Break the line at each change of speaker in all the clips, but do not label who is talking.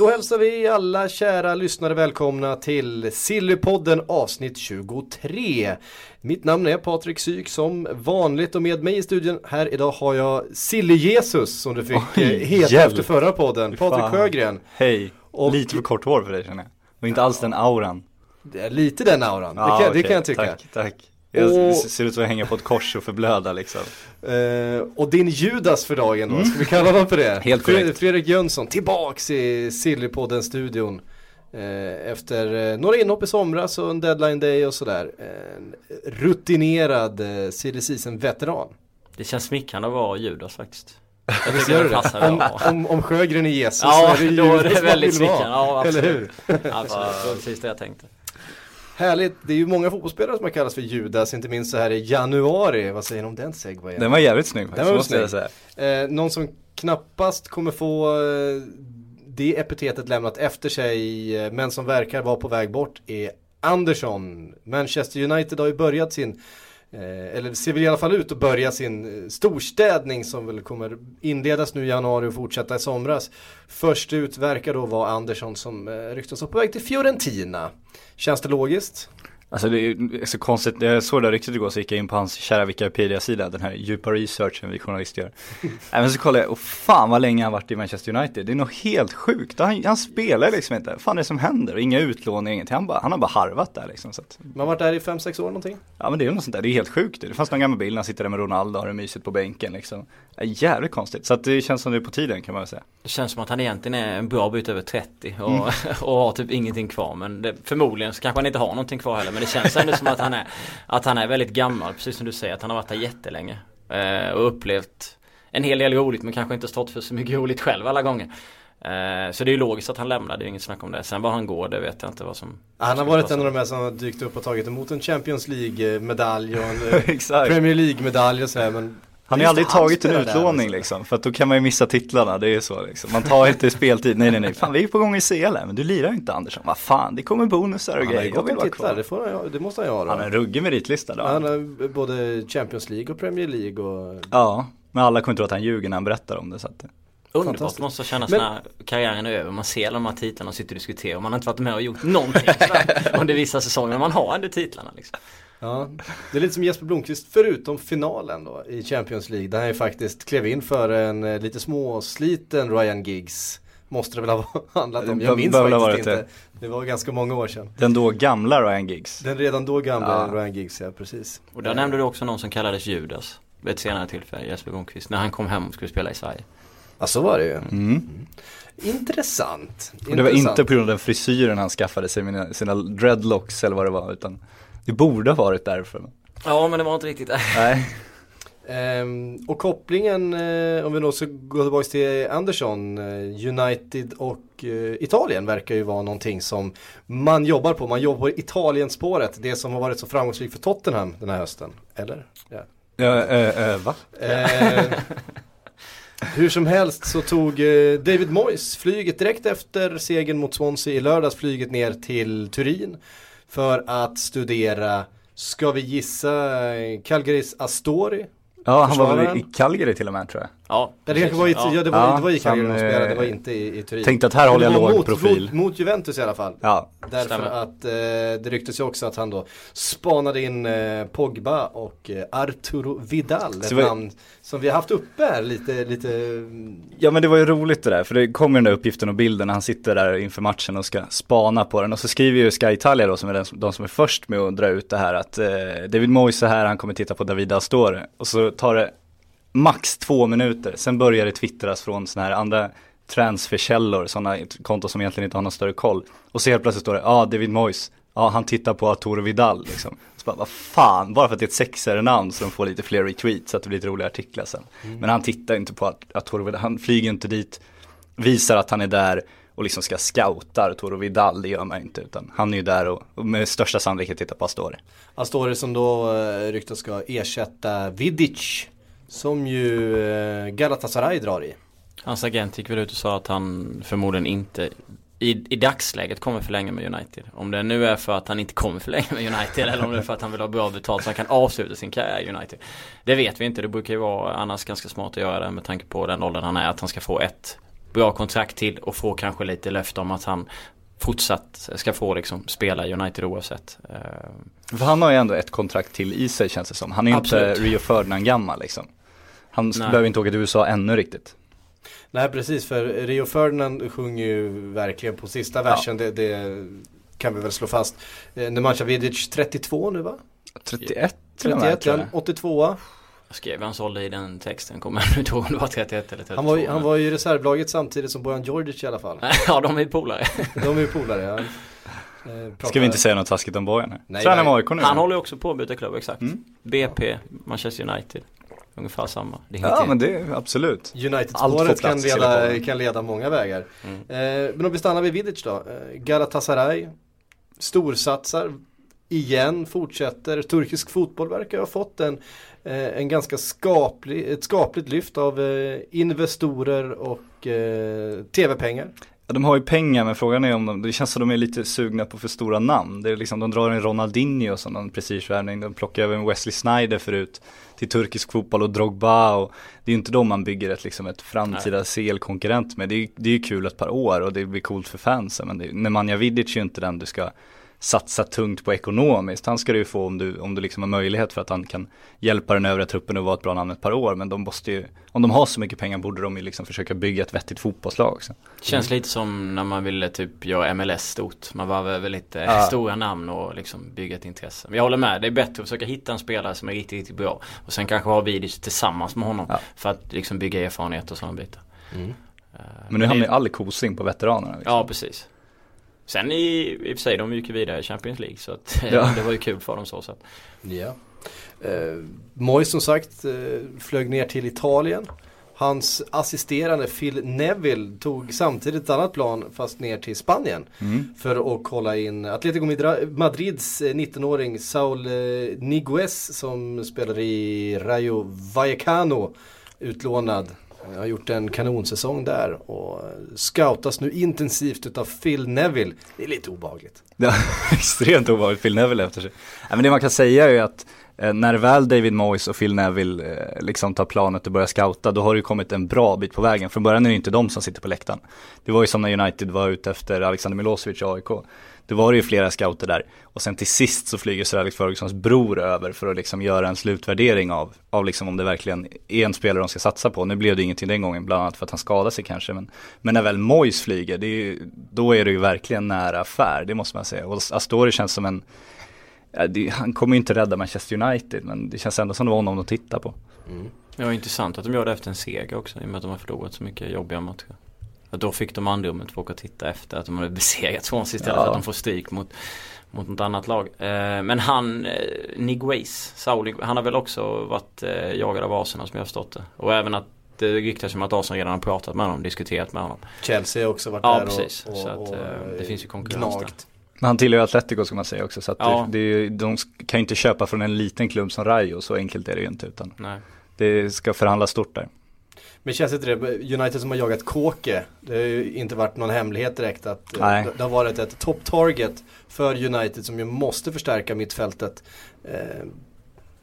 Då hälsar vi alla kära lyssnare välkomna till Sillypodden avsnitt 23. Mitt namn är Patrik Syk som vanligt och med mig i studion här idag har jag Silly-Jesus som du fick
Oj,
eh, heta
hjälp.
efter förra podden. Patrik
Fan.
Sjögren.
Hej,
Och-
lite för kort hår för dig känner jag. Och inte alls den auran.
Det lite den auran, det, kan, det
okej,
kan jag tycka.
Tack, tack. Jag
Och-
ser ut som att hänga på ett kors och förblöda liksom.
Eh, och din Judas för dagen då, ska vi kalla honom för det?
Mm. Helt korrekt.
Fredrik Jönsson tillbaks i Sillypodden-studion. Eh, efter eh, några inhopp i somras och en deadline day och sådär. En rutinerad eh, silly season-veteran.
Det känns smickrande att vara Judas faktiskt. Jag tycker det
det
passar
det? Om,
bra.
om, om Sjögren är Jesus
Ja,
så är det
då är
Judas
det väldigt smickrande. Ja,
Eller
absolut.
hur?
Absolut, det var precis det jag tänkte.
Härligt, det är ju många fotbollsspelare som har kallats för Judas, inte minst så här i januari. Vad säger ni om den segwayen?
Den var jävligt snygg
Den
faktiskt,
var
måste jag
snygg.
säga.
Eh, någon som knappast kommer få eh, det epitetet lämnat efter sig eh, men som verkar vara på väg bort är Andersson. Manchester United har ju börjat sin Eh, eller ser väl i alla fall ut att börja sin eh, storstädning som väl kommer inledas nu i januari och fortsätta i somras. Först ut verkar då vara Andersson som eh, ryktas vara på väg till Fiorentina. Känns det logiskt?
Alltså det är så konstigt, jag såg det där ryktet igår så gick jag in på hans kära Wikipedia-sida, den här djupa researchen vi journalister gör. Även så kollade jag, och fan vad länge han varit i Manchester United, det är nog helt sjukt. Han, han spelar liksom inte, vad fan är det som händer? Inga utlåningar, ingenting, han, bara, han har bara harvat där liksom. Så att,
Man har varit där i 5-6 år någonting.
ja men det är ju något sånt där, det är helt sjukt. Det fanns någon gammal bild, när han sitter där med Ronaldo och har det mysigt på bänken liksom. Är jävligt konstigt, så att det känns som det är på tiden kan man väl säga.
Det känns som att han egentligen är en bra bit över 30 och,
Mm.
och har typ ingenting kvar. Men det, förmodligen så kanske han inte har någonting kvar heller. Men det känns ändå som att han är, att han är väldigt gammal. Precis som du säger, att han har varit där jättelänge. Eh, och upplevt en hel del roligt men kanske inte stått för så mycket roligt själv alla gånger. Eh, så det är ju logiskt att han lämnar, det är inget snack om det. Sen var han går, det vet jag inte vad som
Han har varit en av de här som har dykt upp och tagit emot en Champions League-medalj och en eh. Premier League-medalj och så här, men
Han har
Just
aldrig
det,
tagit en
där,
utlåning
alltså.
liksom, för att då kan man ju missa titlarna, det är ju så liksom. Man tar inte speltid, nej nej nej, fan vi är på gång i CL här, men du lirar ju inte Andersson, vad fan, det kommer bonusar och
Han har ju
grejer,
tittat, det, får han, det måste han ju ha då.
Han har en ruggig meritlista då.
Han har både Champions League och Premier League och
Ja, men alla kommer tro att han ljuger när han berättar om det så att
Underbart
Fantastiskt.
måste kännas
Men-
när karriären är över. Man ser alla de här titlarna och sitter och diskuterar. Man har inte varit med och gjort någonting under vissa säsonger. Men man har ändå titlarna liksom.
Ja, det är lite som Jesper Blomqvist förutom finalen då i Champions League där han ju faktiskt klev in för en eh, lite småsliten Ryan Giggs. Måste det väl ha handlat om,
Det
jag minns
bör
faktiskt
varit
inte. Det var ganska många år sedan.
Den då gamla Ryan Giggs.
Den redan då gamla
Ja.
Ryan Giggs, ja precis.
Och där nämnde du också någon som kallades Judas. Vid ett senare tillfälle, Jesper Blomqvist. När han kom hem och skulle spela i Sverige.
Ja så var det ju.
Mm.
Intressant.
Och det var
Intressant.
inte på grund av den frisyren han skaffade sig, mina, sina dreadlocks eller vad det var, utan det borde ha varit därför.
Ja men det var inte riktigt det.
Nej,
Ehm, och kopplingen, eh, om vi då ska gå tillbaka till Andersson, eh, United och eh, Italien verkar ju vara någonting som man jobbar på. Man jobbar på Italienspåret, det som har varit så framgångsrikt för Tottenham den här hösten. Eller? Ja.
ja, äh, va?
Eh, hur som helst så tog eh, David Moyes flyget direkt efter segern mot Swansea i lördags flyget ner till Turin för att studera, ska vi gissa, Calgarys Astori?
Ja, han var väl i Calgary till och med tror jag.
Ja,
Ja, det kanske var i,
precis.
ja, det var,
Ja,
det var i
han,
de spelade, det var inte i, i Turin.
Tänkte att här håller jag
var
låg
mot,
profil.
Mot, mot Juventus i alla fall.
Ja,
Därför
Stämmer.
att eh, det ryktes ju också att han då spanade in eh, Pogba och eh, Arturo Vidal. Ett
vad-
namn som vi har haft uppe här lite, lite mm,
Ja men det var ju roligt det där, för det kommer den där uppgiften och bilden när han sitter där inför matchen och ska spana på den. Och så skriver ju Sky Italia då, som är den, de som är först med att dra ut det här, att eh, David Moyes är här, han kommer titta på David Astore. Och så tar det max två minuter, sen börjar det twittras från sådana här andra transferkällor, sådana konton som egentligen inte har någon större koll. Och så helt plötsligt står det, ja ah, David Moyes, ja han tittar på Arturo Vidal liksom. Så bara, vad fan, bara för att det är ett sexare namn så de får lite fler retweets så att det blir lite roliga artiklar sen. Men han tittar inte på Art- Arturo Vidal, han flyger inte dit, visar att han är där och liksom ska scouta Arturo Vidal, det gör man inte utan han är ju där och, och med största sannolikhet tittar på Astore.
Astore som då eh, ryktas ska ersätta Vidic. Som ju eh, Galatasaray drar i.
Hans agent gick väl ut och sa att han förmodligen inte i, i dagsläget kommer förlänga med United. Om det nu är för att han inte kommer förlänga med United eller om det är för att han vill ha bra betalt så han kan avsluta sin karriär i United. Det vet vi inte, det brukar ju vara annars ganska smart att göra det med tanke på den åldern han är, att han ska få ett bra kontrakt till och får kanske lite löfte om att han fortsatt ska få liksom spela i United oavsett.
För han har ju ändå ett kontrakt till i sig känns det som. Han är ju inte Rio Ferdinand gammal liksom. Han Nej. behöver inte åka till USA ännu riktigt.
Nej precis för Rio Ferdinand sjunger ju verkligen på sista versen. Ja. Det, det, kan vi väl slå fast. Eh, Nemanja Vidic 32 nu va?
31
31 ja, 82
jag skrev hans ålder i den texten, kommer jag nu ihåg om det var 31 eller 32
Han var, ju, han var ju i reservlaget samtidigt som Bojan Djordjic i alla fall
Ja de är ju polare
De är ju polare ja
eh, Ska vi inte säga något taskigt om Bojan? Tränar
med AIK nu Han håller ju också på att byta klubb, exakt mm. BP, Manchester United Ungefär samma.
Det ja men det är absolut.
United-spåret kan leda, kan leda många vägar. Mm. Eh, men om vi stannar vid Vidic då. Eh, Galatasaray storsatsar igen, fortsätter. Turkisk fotboll verkar ha fått en, eh, en ganska skaplig, ett skapligt lyft av eh, investorer och eh, tv-pengar.
Ja, de har ju pengar men frågan är om de, det känns som de är lite sugna på för stora namn. Det är liksom, de drar in Ronaldinho som någon prestigevärvning, de plockar även Wesley Snyder förut till turkisk fotboll och Drogba och det är ju inte de man bygger ett, liksom ett framtida CL-konkurrent med. Det är, det är ju kul ett par år och det blir coolt för fansen men det, Nemanja Vidic är ju inte den du ska satsa tungt på ekonomiskt. Han ska du ju få om du, om du liksom har möjlighet för att han kan hjälpa den övriga truppen och vara ett bra namn ett par år. Men de måste ju, om de har så mycket pengar borde de ju liksom försöka bygga ett vettigt fotbollslag också.
Känns lite som när man ville typ göra MLS stort. Man var väl lite ja. stora namn och liksom bygga ett intresse. Men jag håller med, det är bättre att försöka hitta en spelare som är riktigt, riktigt bra. Och sen kanske ha Vidic tillsammans med honom. Ja. För att liksom bygga erfarenhet och sådana bitar. Mm.
Men nu hamnar ju all kosing på veteranerna.
Liksom. Ja, precis. Sen i, i och för sig, de gick ju vidare i Champions League så att ja. det var ju kul för dem så sett.
Ja. Eh, Moyes som sagt eh, flög ner till Italien. Hans assisterande Phil Neville tog samtidigt ett annat plan fast ner till Spanien. Mm. För att kolla in Atletico Madrids 19-åring eh, Saul eh, Niguez som spelar i Rayo Vallecano. Utlånad jag har gjort en kanonsäsong där och scoutas nu intensivt utav Phil Neville. Det är lite obehagligt.
Ja, extremt obehagligt Phil Neville efter sig. Ja, men det man kan säga är ju att eh, när väl David Moyes och Phil Neville eh, liksom tar planet och börjar scouta då har det ju kommit en bra bit på vägen. Från början är det inte de som sitter på läktaren. Det var ju som när United var ute efter Alexander Milosevic i AIK. Det var det ju flera scouter där. Och sen till sist så flyger Sir Alex Fergusons bror över för att liksom göra en slutvärdering av, av liksom om det verkligen är en spelare de ska satsa på. Nu blev det ingenting den gången, bland annat för att han skadade sig kanske. Men, men när väl Moyes flyger, det är ju, då är det ju verkligen nära affär, det måste man säga. Och Astori känns som en, ja, det, han kommer ju inte rädda Manchester United, men det känns ändå som det var honom de tittade på.
Mm. Det var intressant att de gör det efter en seger också, i och med att de har förlorat så mycket jobbiga matcher. Att då fick de andrummet för att åka och titta efter att de hade besegrat Swansea istället ja. för att de får stryk mot, mot något annat lag. Eh, men han, eh, Niguez, Saul, han har väl också varit eh, jagad av Arsenal som jag har förstått det. Och även att det ryktas som att Arsenal redan har pratat med honom, diskuterat med honom.
Chelsea har också varit
ja,
där
precis. och, och, så att, och, eh, det finns ju konkurrens gnagt.
Men han tillhör ju Atletico ska man säga också så att ja. det, det, de kan ju inte köpa från en liten klubb som Rayo, så enkelt är det ju inte utan Nej. det ska förhandlas stort där.
Men känns inte det, United som har jagat Kåke, det har ju inte varit någon hemlighet direkt att eh, Nej. det har varit ett top target för United som ju måste förstärka mittfältet. Eh,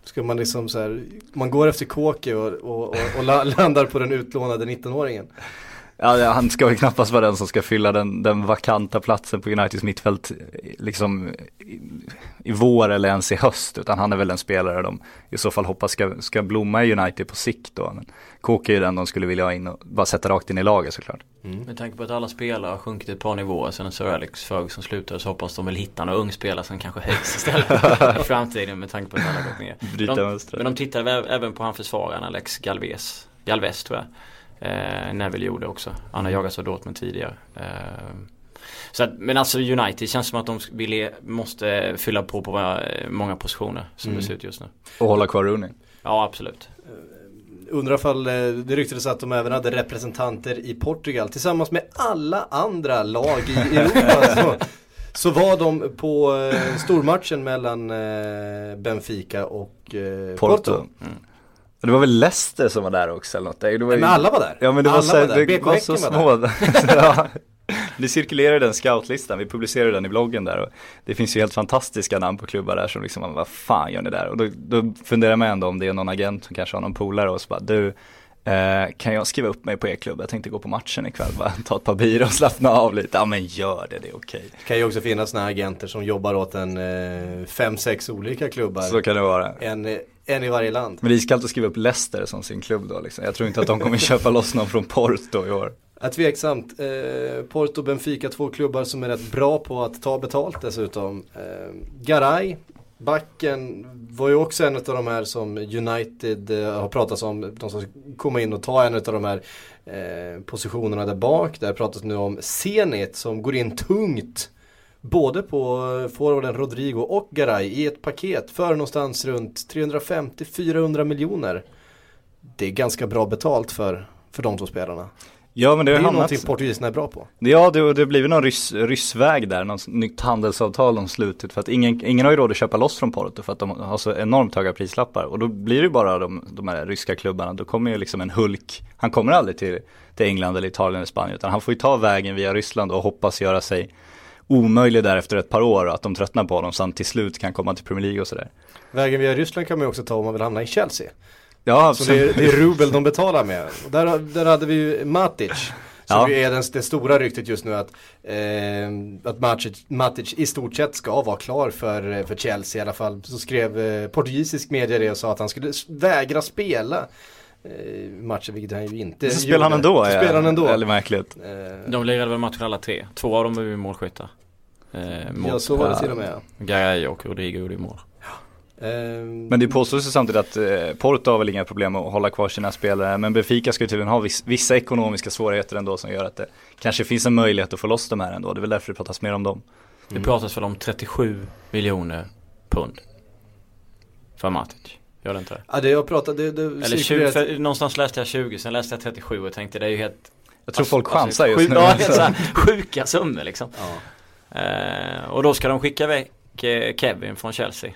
ska man liksom så här, man går efter Kåke och, och, och, och landar på den utlånade 19-åringen.
Ja, han ska väl knappast vara den som ska fylla den, den vakanta platsen på Uniteds mittfält liksom i, i, vår eller ens i höst. Utan han är väl en spelare de i så fall hoppas ska, ska blomma i United på sikt då. Men Kåke är ju den de skulle vilja ha in och bara sätta rakt in i laget såklart.
Mm. Med tanke på att alla spelare har sjunkit ett par nivåer sen Sir Alex Ferguson slutade så hoppas de väl hitta någon ung spelare som kanske höjs istället i framtiden med tanke på att alla gått ner.
De,
men de tittade även på han försvararen Alex Galvez, Galvez tror jag. Eh, Neville gjorde också. Han har jagats av Dortmund tidigare. Eh, så att, men alltså United känns som att de vill, måste fylla på på eh, många positioner som mm. det ser ut just nu.
Och hålla kvar Rooney.
Ja absolut. Eh,
undrar fall eh, det ryktades att de även hade representanter i Portugal tillsammans med alla andra lag i Europa. så, så var de på stormatchen mellan Benfica och Porto. Porto. Mm.
Det var väl Leicester som var där också eller något? Det
var ju... Men alla var där.
Ja men det
alla
var, så, var där. det var så små. Var ja. Det cirkulerade den scoutlistan, vi publicerade den i bloggen där och det finns ju helt fantastiska namn på klubbar där som liksom, vad fan gör ni där? Och då, då funderar man ändå om det är någon agent som kanske har någon polare och så bara, du Eh, kan jag skriva upp mig på e-klubb? Jag tänkte gå på matchen ikväll bara, ta ett par bira och slappna av lite. Ja men gör det, det är okej.
Det kan ju också finnas sådana agenter som jobbar åt en eh, fem, sex olika klubbar.
Så kan det vara.
En, en i varje land.
Men det är iskallt att skriva upp Leicester som sin klubb då liksom. Jag tror inte att de kommer köpa loss någon från Porto i år.
Ja, tveksamt. Eh, Porto och Benfica, två klubbar som är rätt bra på att ta betalt dessutom. Eh, Garay, backen, var ju också en av de här som United eh, har pratat om. De som ska komma in och ta en av de här eh, positionerna där bak. Där pratas nu om Zenit som går in tungt. Både på eh, forwarden Rodrigo och Garay i ett paket för någonstans runt 350-400 miljoner. Det är ganska bra betalt för, för de två spelarna.
Ja men det
Det
har
är ju
hamnat,
någonting portugiserna är bra på.
ja det, det blir någon ryss, ryssväg där, något nytt handelsavtal de slutit för att ingen, ingen har ju råd att köpa loss från Porto för att de har så enormt höga prislappar och då blir det ju bara de, de här ryska klubbarna, då kommer ju liksom en Hulk, han kommer aldrig till, till England eller Italien eller Spanien utan han får ju ta vägen via Ryssland och hoppas göra sig omöjlig där efter ett par år och att de tröttnar på honom så han till slut kan komma till Premier League och sådär.
Vägen via Ryssland kan man ju också ta om man vill hamna i Chelsea.
Ja
Så det är, det är rubel de betalar med. Där, där hade vi ju Matic. Som
Ja.
är den, det stora ryktet just nu att, eh, att Matic, Matic i stort sett ska vara klar för, för Chelsea i alla fall. Så skrev eh, portugisisk media det och sa att han skulle vägra spela eh, matchen, vilket han ju inte
Så spelar han ändå?
Så
ja.
spelar han ändå.
Eller märkligt.
Eh,
De lirade väl matchen alla tre. Två av dem är ju målskyttar. Eh,
ja, så var det till och med.
Garay och Rodrigo gjorde ju mål.
Eh,
Men det påstås ju samtidigt att eh, Porto har väl inga problem att hålla kvar sina spelare men Benfica ska ju tydligen ha viss, vissa ekonomiska svårigheter ändå som gör att det kanske finns en möjlighet att få loss de här ändå. Det är väl därför det pratas mer om dem.
Det pratas väl om 37 miljoner pund. För Matic. Gör det inte det?
Ja det jag pratade, det, det
Eller 20,
cirkulerat-
för någonstans läste jag 20, sen läste jag 37 och tänkte det är ju helt
Jag tror folk
alltså,
chansar just nu.
Ja, så sjuka summor liksom.
Ja.
Eh, och då ska de skicka iväg eh, Kevin från Chelsea.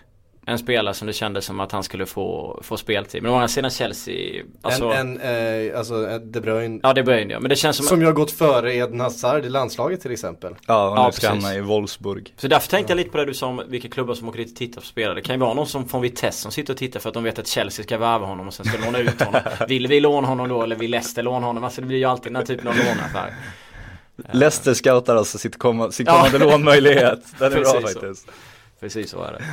En spelare som det kändes som att han skulle få, få speltid. Men å andra sidan Chelsea, alltså,
en, en, eh, alltså eh, De Bruyne
ja det började jag. Men det känns som,
Som ju har gått före Eden Hazard i landslaget till exempel.
Ja, och nu
Ja,
ska hamna i Wolfsburg.
Så därför tänkte jag lite på det du sa om vilka klubbar som åker dit och tittar på spelare. Det kan ju vara någon som från Vitesse som sitter och tittar för att de vet att Chelsea ska värva honom och sen ska låna ut honom. Vill vi låna honom då eller vill Leicester låna honom? Alltså det blir ju alltid den här typen av låneaffär.
Leicester scoutar alltså sitt komma, sin
Ja.
kommande lånmöjlighet. Den är bra
Precis så.
faktiskt.
Precis så är det.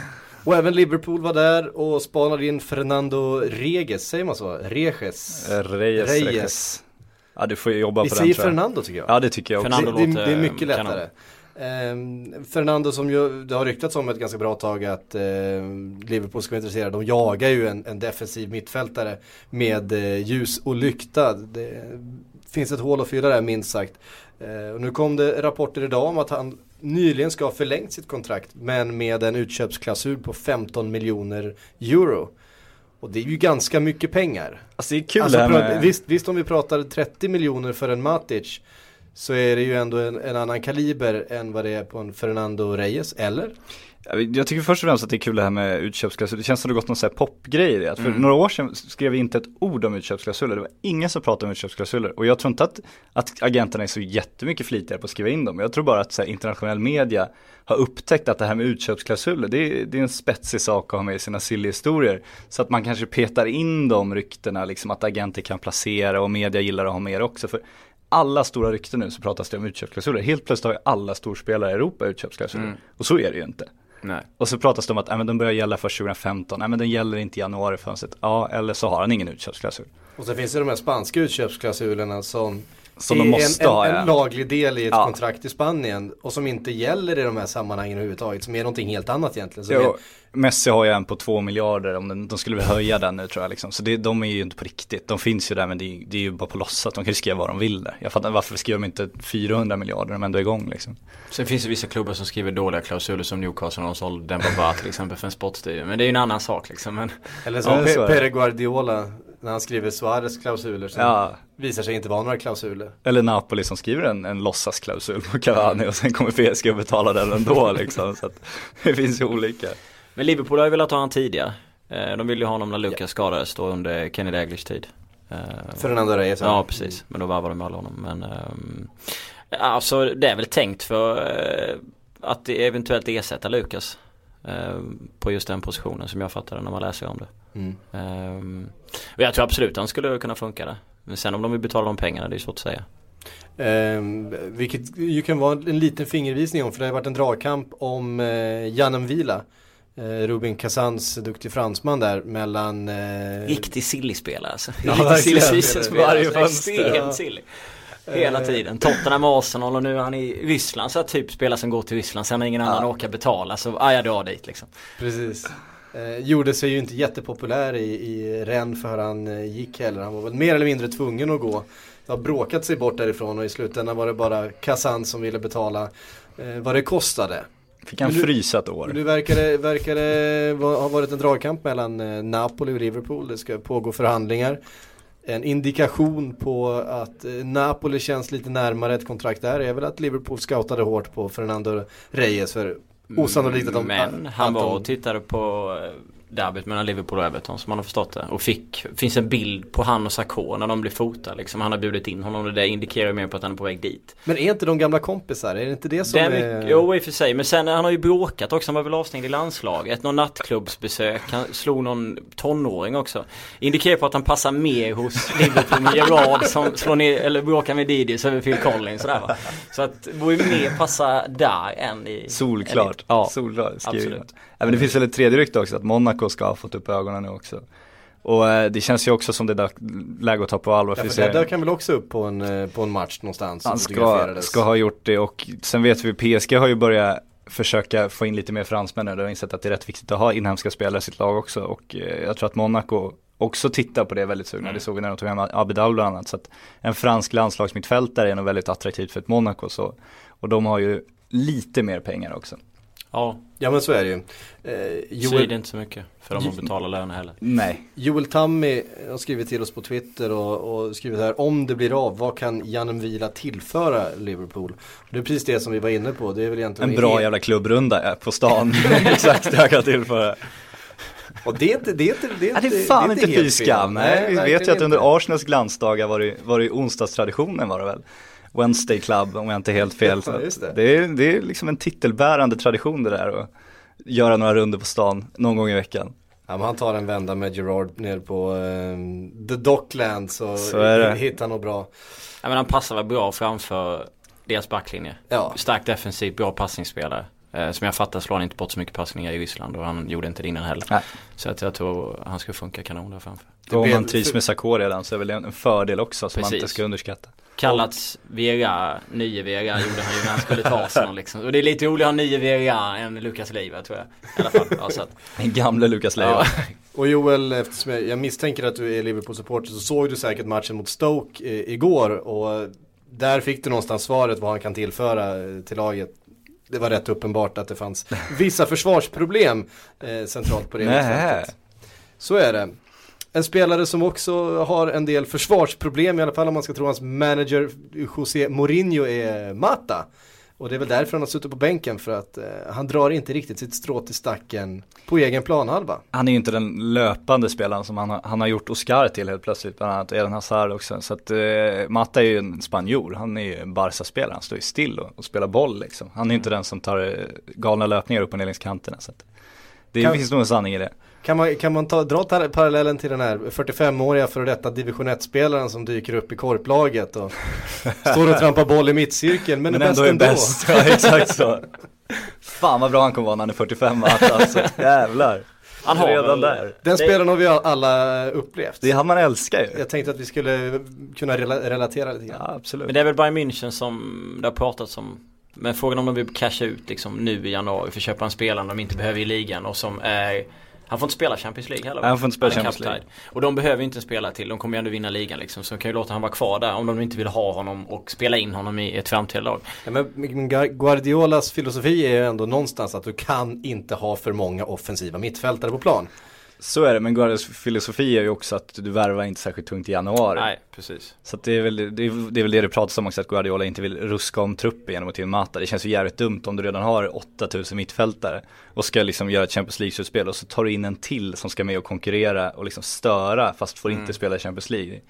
Och även Liverpool var där och spanade in Fernando Reges, säger man så? Reges?
Eh, Reyes. Reyes. Ja, du får jobba
Vi
på
säger
den tror jag.
Fernando tycker jag.
Ja, det tycker jag också.
Fernando
det,
låter,
det är mycket
kanon.
lättare. Ehm, Fernando som ju, det har ryktats om ett ganska bra tag att eh, Liverpool ska vara intresserade. De jagar ju en, en defensiv mittfältare med eh, ljus och lykta. Det finns ett hål att fylla där minst sagt. Eh, och nu kom det rapporter idag om att han nyligen ska ha förlängt sitt kontrakt men med en utköpsklausul på 15 miljoner euro. Och det är ju ganska mycket pengar.
Alltså det är kul
Alltså,
det här med...
visst, visst om vi pratar 30 miljoner för en Matic så är det ju ändå en, en annan kaliber än vad det är på en Fernando Reyes, eller?
Jag tycker först och främst att det är kul det här med utköpsklausuler. Det känns som det gått någon sån här popgrej i det. För
Mm.
några år sedan skrev vi inte ett ord om utköpsklausuler. Det var ingen som pratade om utköpsklausuler. Och jag tror inte att, att agenterna är så jättemycket flitigare på att skriva in dem. Jag tror bara att så här, internationell media har upptäckt att det här med utköpsklausuler, det är, det är en spetsig sak att ha med i sina silly-historier. Så att man kanske petar in de ryktena, liksom att agenter kan placera och media gillar att ha med det också. För alla stora rykten nu så pratas det om utköpsklausuler. Helt plötsligt har ju alla storspelare i Europa utköpsklausuler.
Mm.
Och så är det ju inte.
Nej.
Och så pratas det om att äh, men den börjar gälla först 2015, nej men den gäller inte i januarifönstret. Ja, eller så har han ingen utköpsklausul.
Och sen finns det de här spanska utköpsklausulerna som
Som
är
de måste
en,
ha
en,
ja.
en laglig del i ett
Ja.
kontrakt i Spanien och som inte gäller i de här sammanhangen överhuvudtaget, som är någonting helt annat egentligen. Så
Jo,
det-
Messi har ju en på två miljarder, om den, de skulle väl höja den nu tror jag liksom. Så det, de är ju inte på riktigt, de finns ju där men det, är- det är ju bara på låtsas, de kan ju skriva vad de vill där. Jag fattar varför skriver de inte 400 miljarder när de ändå är igång liksom.
Sen finns det vissa klubbar som skriver dåliga klausuler som Newcastle när de sålde Demba Ba till exempel för en sportstudio. Men det är ju en annan sak liksom. Men
Eller som
Ja,
Pe-
så är det.
Pere Guardiola när han skriver Suarez klausuler som
Ja,
visar sig inte vara några klausuler.
eller Napoli som skriver en, en låtsasklausul på Cavani och sen kommer PSG och betalar den ändå liksom. Så att det finns ju olika.
Men Liverpool har ju velat ha honom tidigare. Eh, De ville ju ha honom när Lucas skadades då under Kenny Dalglish tid. Eh,
Fernando Reyes.
Ja precis, men då varvade de alla honom. Men ehm, alltså det är väl tänkt för eh, att eventuellt ersätta Lucas. eh, på just den positionen som jag fattade när man läser om det.
Mm.
Ehm, Och jag tror absolut han skulle kunna funka där. Men sen om de vill betala de pengarna, det är svårt att säga.
Eh, vilket ju kan vara en liten fingervisning om, för det har varit en dragkamp om eh, Janem Vila. Eh, Rubin Kazans duktig fransman där mellan... Eh,
Riktig silly-spelare alltså.
Ja,
Riktig silly season-spelare.
Varje
Alltså, Extremt
ja.
silly. Hela tiden. Tottenham Arsenal och nu är han i Ryssland. Så typ spelare som går till Ryssland. Sen har ingen annan orkar betala. Så ah, jag drar dit liksom.
Precis. Eh, gjorde sig ju inte jättepopulär i, i Rennes för han eh, gick heller. Han var väl mer eller mindre tvungen att gå. Det har bråkat sig bort därifrån och i slutändan var det bara Kazan som ville betala eh, vad det kostade.
Fick han
Men du-
frysa ett år.
Nu verkar det, verkar det va- ha varit en dragkamp mellan eh, Napoli och Liverpool. Det ska pågå förhandlingar. En indikation på att eh, Napoli känns lite närmare ett kontrakt där är väl att Liverpool scoutade hårt på Fernando Reyes. För osannolikt att de...
Men
att
han var och tittade på eh, derbyt mellan Liverpool och Everton som man har förstått det. Och fick, finns en bild på han och Sarko när de blir fotade liksom. Han har bjudit in honom och det indikerar ju mer på att han är på väg dit.
Men är inte de gamla kompisar? Är det inte det som
Det är
är...
jo i och för sig, men sen han har ju bråkat också, han var väl avstängd i landslaget, någon nattklubbsbesök, han slog någon tonåring också. Indikerar på att han passar mer hos Liverpool med Gerard som slår ner, eller bråkar med Didi så över Phil Collins sådär va. Så att borde ju mer passa där än i...
Solklart.
än i- Ja.
Solklart
absolut.
Men det finns väl ett tredje rykte också att Monaco ska ha fått upp ögonen nu också. Och eh, det känns ju också som det är läge att ta på allvar
Ja,
för serien.
kan väl också upp på en, eh, på en match någonstans.
Han ska, ska ha gjort det och sen vet vi PSG har ju börjat försöka få in lite mer fransmän nu. De har insett att det är rätt viktigt att ha inhemska spelare i sitt lag också och eh, jag tror att Monaco också tittar på det väldigt sugna. Det såg vi när de tog hem Abidal bland annat. Så att en fransk landslagsmittfältare är nog väldigt attraktivt för ett Monaco så. Och de har ju lite mer pengar också.
Ja,
Ja men så är det ju. Eh,
så är det
Joel,
inte så mycket för dem att betala löner heller.
Nej,
Joel Tammy har skrivit till oss på Twitter och, och skrivit här om det blir av, vad kan Janem Vila tillföra Liverpool? Det är precis det som vi var inne på, det är väl egentligen
en bra jävla klubbrunda eh, på stan. Exakt det jag kan tillföra.
Och det är inte, det är inte, det är
Ja,
inte,
det är fan inte
helt
fy skam. Nej, vi vet ju att under
inte.
Arsenals glansdagar var det, var det onsdagstraditionen var det väl. Wednesday Club om jag inte är helt fel. Så
Ja, det.
det. är, det är liksom en titelbärande tradition det där att göra några runder på stan någon gång i veckan.
Ja, men han tar en vända med Gerard ner på eh, The Dockland så,
Så
hittar han nog bra.
Ja, men han passar väl bra framför deras backlinje.
Ja.
Stark defensiv, bra passningsspelare. Eh, som jag fattar slår han inte bort så mycket passningar i Ryssland och han gjorde inte det innan heller.
Nej.
Så att jag tror han ska funka kanon där framför.
Och om man trivs med Sarko redan så är väl det en fördel också som man
Precis.
inte ska underskatta.
Kallats Vera, nye Vera gjorde han ju när han skulle ta Arsenal liksom. Och det är lite roligare att ha nye Vera än Lukas Leiva tror jag. I alla fall. Ja, så att,
Den gamle Lukas Leiva.
ja.
Och Joel, eftersom jag, jag misstänker att du är Liverpool-supporter så såg du säkert matchen mot Stoke eh, igår och där fick du någonstans svaret vad han kan tillföra eh, till laget. Det var rätt uppenbart att det fanns vissa försvarsproblem eh, centralt på det mittfältet. Så är det. En spelare som också har en del försvarsproblem, i alla fall om man ska tro hans manager José Mourinho är Mata. Och det är väl därför han har suttit på bänken för att eh, han drar inte riktigt sitt strå till stacken på egen planhalva.
Han är ju inte den löpande spelaren som han har, han har gjort Oscar till helt plötsligt, bland annat Eden Hazard också. Så att eh, Matta är ju en spanjor, han är ju en Barca-spelare, han står ju still och, och spelar boll liksom. Han är ju inte den som tar eh, galna löpningar upp och ner längs kanterna. Så att det
Kan-
finns nog en sanning i det.
Kan man, kan man ta, dra tar- parallellen till den här 45-åriga före detta division 1-spelaren som dyker upp i korplaget och står och trampar boll i mittcirkeln men, är bäst ändå.
bäst. Ja, exakt så. Fan vad bra han kommer vara när han är 45 Matta alltså, jävlar.
Han har
Redan där.
Den
Det-
spelaren har vi alla upplevt.
Det är han man älskar ju.
Jag tänkte att vi skulle kunna rela- relatera lite
Ja
grann.
absolut.
Men det är väl Bayern München som det har pratats om. Men frågan om de vill casha ut liksom nu i januari för att köpa en spelare de inte behöver i ligan och som är Han får inte spela Champions League heller
han får inte spela Champions. League.
Och de behöver inte en spelare till, de kommer ju ändå vinna ligan liksom. Så de kan ju låta honom vara kvar där om de inte vill ha honom och spela in honom i ett framtida lag.
Ja, men Guardiolas filosofi är ju ändå någonstans att du kan inte ha för många offensiva mittfältare på plan.
Så är det, men Guardiolas filosofi är ju också att du värvar inte särskilt tungt i januari.
Nej, precis.
Så det, är väl, det, är, det är väl det det pratas om också, att Guardiola inte vill ruska om truppen genom att ta in Mata. Det känns ju jävligt dumt om du redan har 8000 mittfältare och ska liksom göra ett Champions League-slutspel och så tar du in en till som ska med och konkurrera och liksom störa fast får inte spela i Champions League.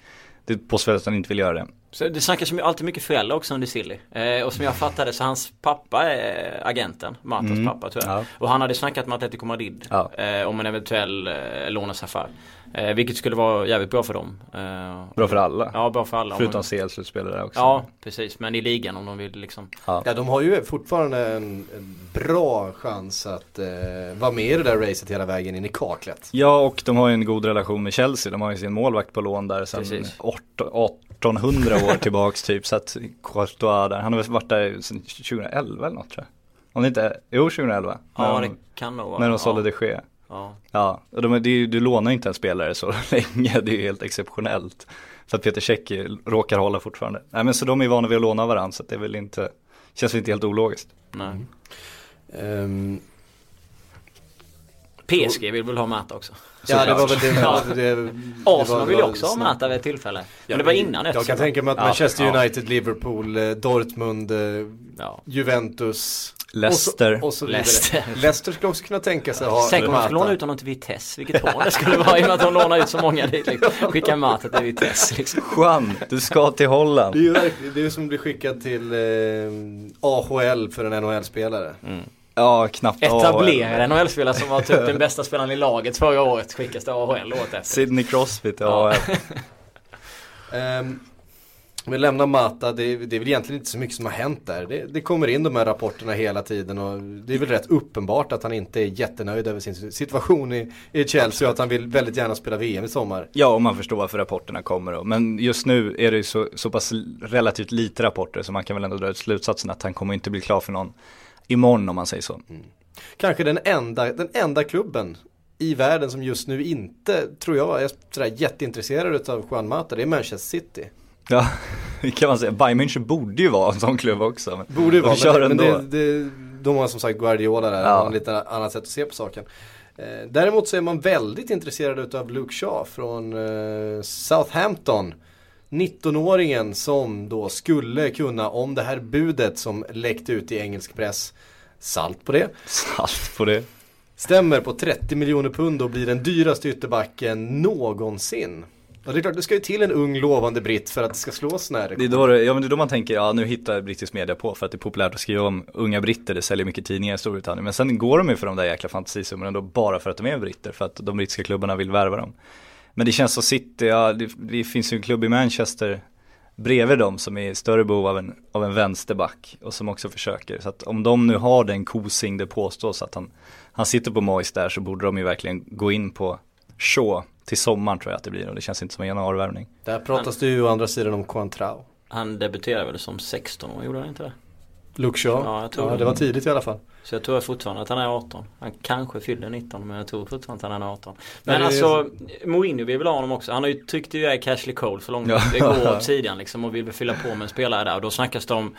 Det påstår att han inte vill göra det.
Så det snackas ju alltid mycket föräldrar också under Silly. Eh, och som jag fattade så hans pappa är agenten, Matas
Mm.
pappa tror jag.
Ja.
Och han hade snackat med Atletico Madrid
Ja.
eh, om en eventuell eh, lånesaffär. Eh, vilket skulle vara jävligt bra för dem. Eh,
Bra för alla.
Ja, bra för alla.
Förutom CL-slutspelare där också.
Ja, precis. Men i ligan om de vill liksom.
Ja, de har ju fortfarande en, en bra chans att eh, vara med i det där racet hela vägen in i kaklet.
Ja, och de har ju en god relation med Chelsea. De har ju sin målvakt på lån där sedan
Precis.
1800 år tillbaks typ. Så att Courtois där, han har väl varit där sedan 2011 eller något tror jag. Om det inte, jo 2011.
Ja,
när
det kan nog vara.
När de
ja.
sålde de Gea.
Ja.
Ja, och de, det är, ju- du lånar ju inte en spelare så länge, det är ju helt exceptionellt. Så att Peter Cech råkar hålla fortfarande. Nej men så de är vana vid att låna varandra så det är väl inte, känns väl inte helt ologiskt.
Nej.
Ehm,
PSG vill väl ha Mata också.
ja det var väl det.
Ja.
det, det, det
Arsenal vill ju också ha. Mata vid ett tillfälle. Men det var innan
Jag
efter.
kan tänka mig att Manchester. United, Liverpool, eh, Dortmund, eh,
Ja.
Juventus
Leicester.
och så, och så.
Leicester.
Leicester skulle också kunna tänka sig att ha
Tänk om de skulle låna ut honom till Vitesse, vilket hån det skulle vara i och med att de lånar ut så många dit liksom. Skicka Mata till Vitesse liksom.
Juan, du ska till Holland.
Det är ju verkligen, det är ju som att bli skickad till eh, AHL för en NHL-spelare.
Ja, knappt
Etablerad NHL-spelare som var typ den bästa spelaren i laget förra året skickas till AHL året efter.
Sidney Crosby till
Ja.
AHL.
Um, vi lämnar Mata, det är, det är väl egentligen inte så mycket som har hänt där. Det, det kommer in de här rapporterna hela tiden och det är väl rätt uppenbart att han inte är jättenöjd över sin situation i, i Chelsea och att han vill väldigt gärna spela VM i sommar.
Ja, och man förstår varför rapporterna kommer då. Men just nu är det ju så, så pass relativt lite rapporter så man kan väl ändå dra ut slutsatsen att han kommer inte bli klar för någon imorgon om man säger så.
Kanske den enda, den enda klubben i världen som just nu inte, tror jag, är sådär jätteintresserad av Juan Mata. Det är Manchester City.
Ja, det kan man säga. Bayern München borde ju vara en sån klubb också. Men
Borde ju vara, men, men det, det, de har som sagt Guardiola där,
Ja.
lite annat sätt att se på saken. Eh, däremot så är man väldigt intresserad av Luke Shaw från eh, Southampton. 19-åringen som då skulle kunna, om det här budet som läckte ut i engelsk press, salt på det,
Salt på det.
stämmer på 30 miljoner pund och blir den dyraste ytterbacken någonsin. Och det är klart, det ska ju till en ung lovande britt för att det ska slås sådana här
Det är, då, det- ja, men det är då man tänker, ja nu hittar brittisk media på för att det är populärt att skriva om unga britter, det säljer mycket tidningar i Storbritannien. Men sen går de ju för de där jäkla fantasisummorna då bara för att de är britter, för att de brittiska klubbarna vill värva dem. Men det känns så City, ja det, det finns ju en klubb i Manchester bredvid dem som är i större behov av en, av en vänsterback och som också försöker. Så att om de nu har den kosing det påstås att han, han sitter på Moyes där så borde de ju verkligen gå in på Shaw till sommaren tror jag att det blir och det känns inte som en januarivärvning.
Där pratas det ju å andra sidan om Coentrao.
Han debuterade väl som 16 år, gjorde han inte det?
Luke Shaw.
Ja, jag tror
ja,
det.
var tidigt i alla fall.
Så jag tror fortfarande att han är 18. Han kanske fyller 19 men jag tror fortfarande att han är 18.
Nej,
Men
är-
alltså Mourinho vill väl ha honom också. Han har ju tryckt iväg Cashley Cole så långt
Ja.
det går åt sidan liksom och vill väl fylla på med en spelare där. Och då snackas det om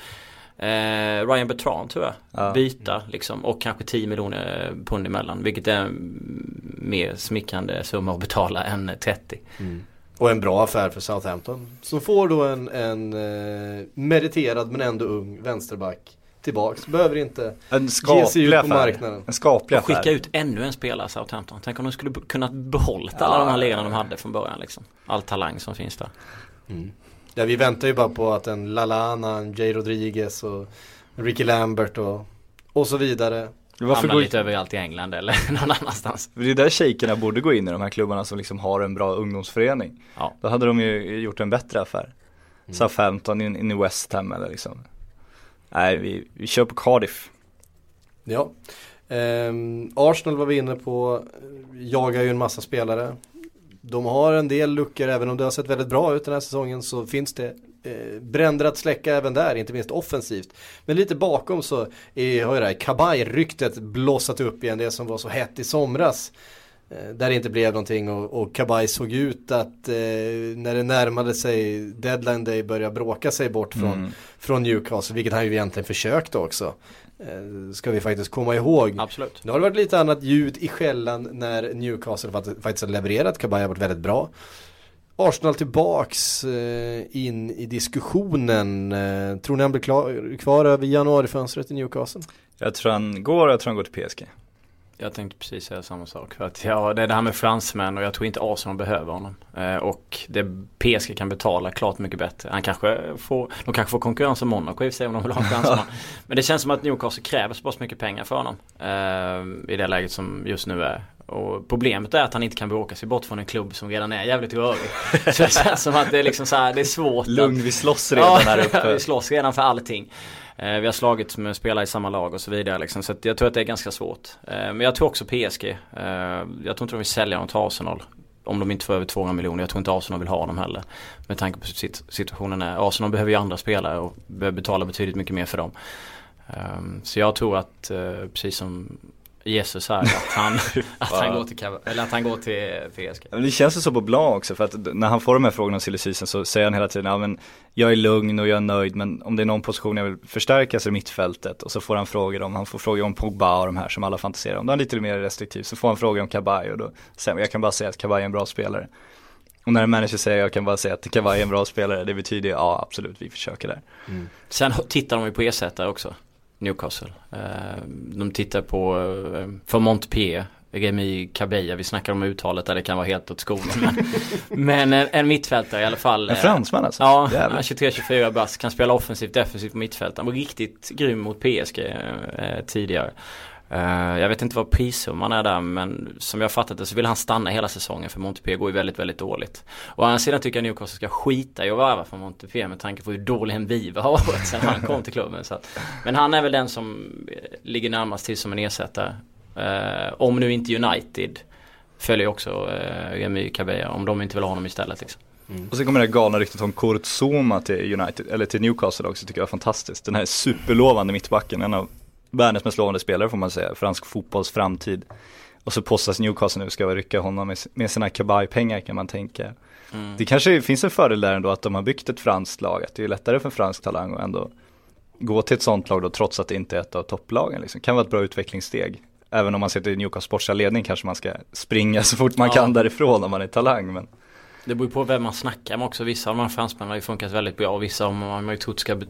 eh, Ryan Bertrand tror jag.
Ja.
Byta liksom och kanske 10 miljoner pund emellan. Vilket är en mer smickrande summa att betala än 30.
Och en bra affär för Southampton. Som får då en, en eh, meriterad men ändå ung vänsterback tillbaks. Behöver inte
En
ge sig ut
skaplig
på
affär.
marknaden.
En skaplig
Och skicka
affär.
ut ännu en spelare Southampton. Tänk om de skulle kunnat behållit alla
Ja.
de här ledarna de hade från början liksom. All talang som finns där.
Ja, vi väntar ju bara på att en Lalana, en Jay Rodriguez och Ricky Lambert och, och så vidare.
Varför
Hamnar
går
lite överallt i England eller någon annanstans.
Det är där shejkerna borde gå in i de här klubbarna som liksom har en bra ungdomsförening.
Ja.
Då hade de ju gjort en bättre affär. Southampton in, in i West Ham eller liksom. Nej, vi, vi kör på Cardiff.
Ja. Ehm, Arsenal var vi inne på, jagar ju en massa spelare. De har en del luckor, även om det har sett väldigt bra ut den här säsongen så finns det eh, bränder att släcka även där, inte minst offensivt. Men lite bakom så är, har ju det här Kabaj-ryktet blossat upp igen, det som var så hett i somras. Eh, där det inte blev någonting och, och Kabaj såg ut att eh, när det närmade sig deadline day börja bråka sig bort från,
Mm.
från Newcastle, vilket han ju egentligen försökte också. Eh, ska vi faktiskt komma ihåg.
Absolut.
Nu har det varit lite annat ljud i skällan när Newcastle fakt- faktiskt har levererat. Kabay har varit väldigt bra. Arsenal tillbaks eh, in i diskussionen. Eh, tror ni han blir klar, kvar över januarifönstret i Newcastle?
Jag tror han går och jag tror han går till PSG.
Jag tänkte precis säga samma sak. För att ja, det är det här med fransmän och jag tror inte Arsenal behöver honom. Eh, och det PSG kan betala klart mycket bättre. Han kanske får, de kanske får konkurrens av Monaco i och för sig om de vill ha en fransman. Men det känns som att Newcastle kräver så pass mycket pengar för honom. Eh, I det läget som just nu är. Och problemet är att han inte kan bråka sig bort från en klubb som redan är jävligt rörig. så det känns som att det är liksom så här, det är svårt.
Lugn,
att...
vi slåss redan här uppe.
vi slåss redan för allting. Eh, vi har slagits med spelare i samma lag och så vidare liksom. Så jag tror att det är ganska svårt. Eh, men jag tror också PSG. Eh, jag tror inte de vill sälja dem till Arsenal. Om de inte får över 200 miljoner. Jag tror inte Arsenal vill ha dem heller. Med tanke på situationen är. Arsenal behöver ju andra spelare och behöver betala betydligt mycket mer för dem. Um, så jag tror att, precis som Jesus här, att han, att han, går, till, eller att han går till PSG.
Men det känns ju så på Blanc också för att när han får de här frågorna om silly så säger han hela tiden, ja men jag är lugn och jag är nöjd men om det är någon position jag vill förstärka så är det mittfältet och så får han frågor om, han får frågor om Pogba och de här som alla fantiserar om. Då är han lite mer restriktiv, så får han frågor om Kabay och då säger jag kan bara säga att Kabay är en bra spelare. Och när en manager säger jag kan bara säga att Kabay är en bra spelare, det betyder ja absolut vi försöker där.
Mm. Sen tittar de ju på ersättare också. Newcastle. Eh, de tittar på, eh, för Montpellier, Remi Kabeja, vi snackar om uttalet där det kan vara helt åt skolan. Men, men en, en mittfältare i alla fall.
En fransman alltså?
Ja, 23-24 bast, kan spela offensivt, defensivt på mittfältet. Han var riktigt grym mot PSG eh, tidigare. Eh, jag vet inte vad prissumman är där men som jag fattat det så vill han stanna hela säsongen för Montpellier går ju väldigt, väldigt dåligt. Och å andra sidan tycker jag Newcastle ska skita i att värva från Montpellier med tanke på hur dålig en Viva har varit sen han kom till klubben. Så att, men han är väl den som eh, ligger närmast till som en ersättare. Uh, om nu inte United följer också uh, Remy Kabeja om de inte vill ha honom istället liksom.
Mm. Och sen kommer det här galna ryktet om Kurt Zuma till United, eller till Newcastle också tycker jag är fantastiskt. Den här superlovande mittbacken, en av världens mest lovande spelare får man säga, fransk fotbolls framtid. Och så postas Newcastle nu ska rycka honom med, sina kabaj-pengar kan man tänka. Mm. Det kanske finns en fördel där ändå att de har byggt ett franskt lag, att det är lättare för en fransk talang att ändå gå till ett sånt lag då trots att det inte är ett av topplagen. Liksom. Kan vara ett bra utvecklingssteg. Även om man sitter i Newcastle sportsliga ledning kanske man ska springa så fort man ja. kan därifrån om man är talang. Men...
Det beror på vem man snackar med också. Vissa av de här fransmännen har ju funkat väldigt bra och vissa har man ju trott ska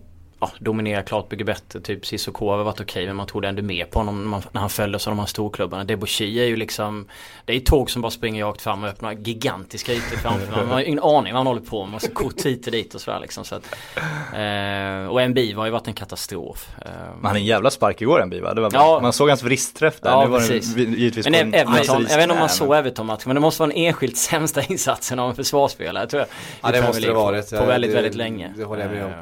ja, dominerar klart mycket bättre. Typ Cissoko har varit okej okay, men man trodde ändå mer på honom när han följdes av de här storklubbarna. Debussy är ju liksom Det är ett tåg som bara springer rakt fram och öppnar gigantiska ytor framför. Man har ingen aning vad han håller på med. Så kort hit och dit och sådär liksom. Så att, eh, och MB har ju varit en katastrof.
Eh, man hade en jävla spark igår MB va? Det var ja, man såg hans vristträff där.
Ja, nu var precis. Den, givetvis men en, Everton, jag vet inte om man såg Everton-matchen men det måste vara den enskilt sämsta insatsen av en försvarsspelare tror jag.
Ja det måste det varit.
På väldigt, väldigt länge.
Det håller jag med om.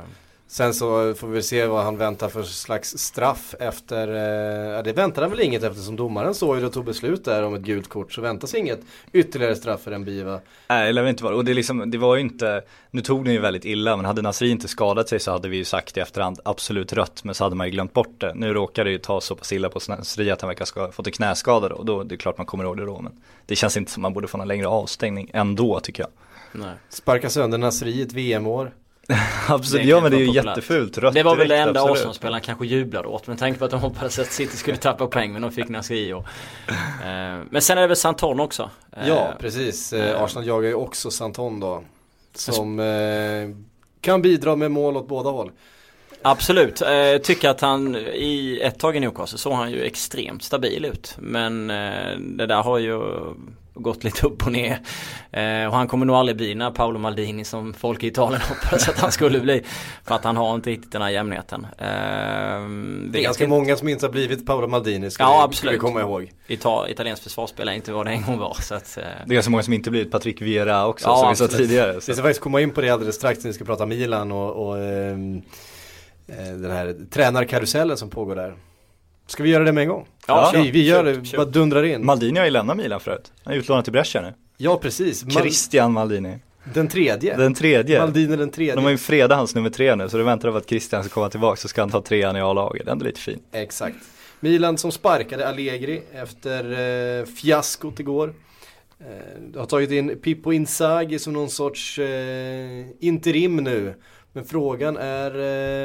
Sen så får vi se vad han väntar för slags straff efter, eh, det väntar han väl inget eftersom domaren såg ju och tog beslut där om ett gult kort så väntas inget ytterligare straff för en biva.
Nej, det inte vara. Och det, liksom, det var ju inte, nu tog den ju väldigt illa men hade Nasri inte skadat sig så hade vi ju sagt i efterhand absolut rött men så hade man ju glömt bort det. Nu råkar det ju ta så pass illa på Nasri att han verkar ha fått en knäskada då och då det är klart man kommer ihåg det då men det känns inte som man borde få någon längre avstängning ändå tycker jag.
Nej. Sparka sönder Nasri ett VM-år.
absolut, ja men det är ju populärt. jättefult.
Rött det var väl det enda Arsenal-spelaren kanske jublade åt. Men tanke på att de hoppades att City skulle tappa poäng men de fick Nasri och, eh, Men sen är det väl Santon också.
Eh, ja precis, eh, eh, Arsenal jagar ju också Santon då. Som eh, kan bidra med mål åt båda håll.
Absolut, eh, tycker att han i ett tag i Newcastle såg han ju extremt stabil ut. Men eh, det där har ju gått lite upp och ner. Eh, och han kommer nog aldrig bli när Paolo Maldini som folk i Italien hoppades att han skulle bli. För att han har inte riktigt den här jämnheten. Eh,
det är ganska inte. många som inte har blivit Paolo Maldini ska,
ja,
vi,
absolut.
vi komma ihåg.
Ita italiensk försvarsspelare inte vad det en gång var. Så att, eh.
Det är ganska många som inte blivit Patrick Vieira också ja, som vi sa tidigare. Så.
Vi ska faktiskt komma in på det alldeles strax när vi ska prata Milan och, och ehm, eh, den här tränarkarusellen som pågår där. Ska vi göra det med en gång?
Ja,
ja vi, vi gör det, bara dundrar in.
Maldini har ju lämnat Milan förut. Han är utlånad till Brescia nu.
Ja, precis.
Mal Christian Maldini.
Den tredje.
Den tredje.
Maldini den tredje.
De har ju fredat hans nummer tre nu så det väntar på att Christian ska komma tillbaka så ska han ta trean i A-laget. Det är ändå lite fint.
Exakt. Milan som sparkade Allegri efter eh, fiaskot igår. Eh, har tagit in Pippo Inzaghi som någon sorts eh, interim nu. Men frågan är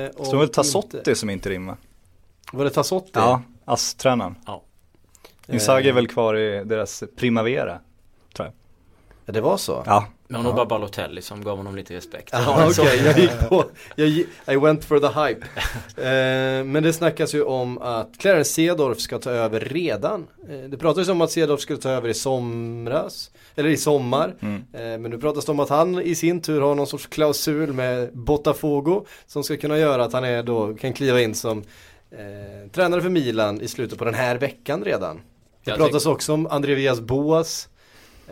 eh,
om Så väl Tassotti inte... som interim va?
Var det Tassotti?
Ja, ASS-tränaren. Ja. Inzaghi är väl kvar i deras Primavera, tror jag.
Ja, det var så?
Ja.
Men hon ja. bara Balotelli som gav honom lite respekt.
Okej, okay. jag gick på, jag, I went for the hype. eh, men det snackas ju om att Clarence Cedorf ska ta över redan. Eh, det pratades om att Cedorf skulle ta över i somras, eller i sommar. Mm. Eh, men nu pratas det om att han i sin tur har någon sorts klausul med Botafogo som ska kunna göra att han är då, kan kliva in som eh, tränare för Milan i slutet på den här veckan redan. Det
Jag
pratas också om André Villas Boas.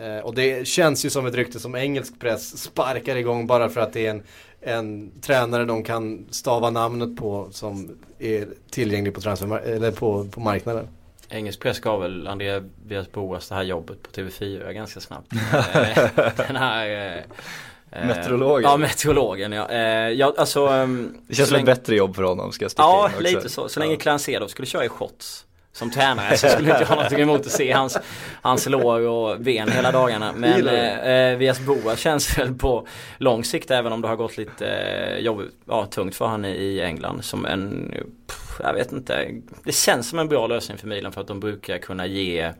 Eh, och det känns ju som ett rykte som engelsk press sparkar igång bara för att det är en, en tränare de kan stava namnet på som är tillgänglig på, transfer, eller på, på marknaden.
Engelsk press gav väl André Villas Boas det här jobbet på TV4 ganska snabbt. Eh, Den här eh,
Meteorologen.
Ja, meteorologen ja. Eh, ja alltså, ehm,
Det känns som ett
länge-
bättre jobb för honom ska jag sticka
Ja,
in också.
lite så. Så länge
Ja.
Clancedo skulle köra i shots som tränare så skulle jag inte ha någonting emot att se hans, hans lår och ben hela dagarna. Men eh, Vias Boa känns väl på lång sikt även om det har gått lite eh, jobb, ja, tungt för han i- England som en, pff, jag vet inte, det känns som en bra lösning för Milan för att de brukar kunna ge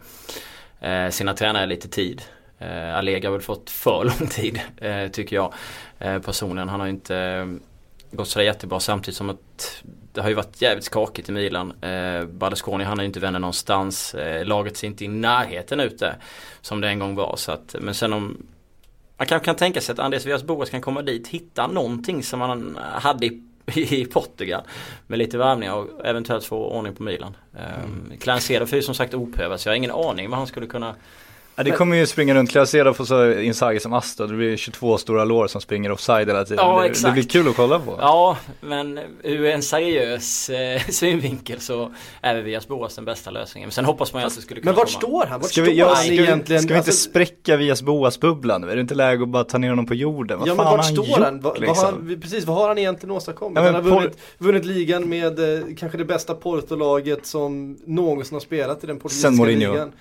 eh, sina tränare lite tid. Eh, Allega har väl fått för lång tid eh, tycker jag eh, personligen. Han har ju inte eh, gått sådär jättebra samtidigt som att det har ju varit jävligt skakigt i Milan. Eh, Berlusconi han är ju inte vänner någonstans. Eh, laget ser inte i närheten ute som det en gång var. Så att, men sen om man kanske kan tänka sig att Andres Villas Boas kan komma dit, hitta någonting som han hade i, i Portugal. Med lite värvningar och eventuellt få ordning på Milan. Um, Clancedo får ju som sagt oprövat så jag har ingen aning vad han skulle kunna
Ja, det kommer ju springa runt, Clasera får så Inzaghi som då. Det blir 22 stora lår som springer offside hela tiden.
Ja,
det, det
exakt.
blir kul att kolla på.
Ja, men ur en seriös eh, synvinkel så är väl Villas Boas den bästa lösningen. Men sen hoppas man ju att det skulle kunna
Men vart
komma.
står han? Vart
Ska vi,
står
ja,
han
ska,
egentligen?
ska vi inte
Alltså,
spräcka Vias Boas bubblan nu? Är det inte läge att bara ta ner honom på jorden? Vad
Ja men
fan
vart
har
står
gjort,
han? Vad, vad
liksom?
har han? Precis, vad har han egentligen åstadkommit?
Ja, men
han har
Por-
vunnit, vunnit ligan med eh, kanske det bästa Porto-laget som någonsin har spelat i den portugisiska
Sen Mourinho.
ligan.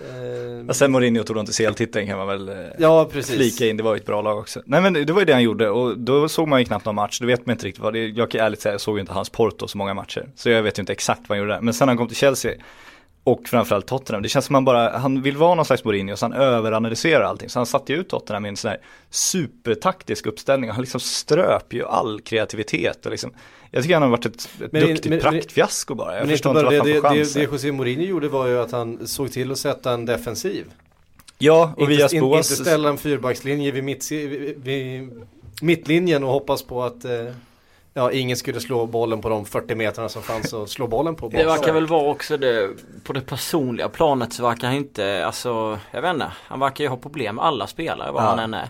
Eh,
sen Mourinho tog inte CL-titeln kan man väl eh,
ja precis.
flika in, det var ju ett bra lag också. Nej men det var ju det han gjorde och då såg man ju knappt någon match, då vet man inte riktigt vad det Jag kan ärligt säga, jag såg ju inte hans Porto så många matcher. Så jag vet ju inte exakt vad han gjorde där. Men sen han kom till Chelsea och framförallt Tottenham, det känns som han bara, han vill vara någon slags Mourinho så han överanalyserar allting. Så han satte ju ut Tottenham med en sån här supertaktisk uppställning han liksom ströp ju all kreativitet och liksom Jag tycker han har varit ett, ett
Men
duktigt
men-
praktfiasko bara. Jag
inte
förstår inte varför
det,
han får
det, det,
chansen.
det José Mourinho gjorde var ju att han såg till att sätta en defensiv.
Ja, och
inte,
Vias
in,
Boas
inte ställa en fyrbackslinje vid, mitt, vid, vid mittlinjen och hoppas på att eh, ja, ingen skulle slå bollen på de 40 metrarna som fanns att slå bollen på.
Det verkar väl vara också det, på det personliga planet så verkar han inte, alltså jag vet inte, han verkar ju ha problem med alla spelare vad
Ja.
han än är.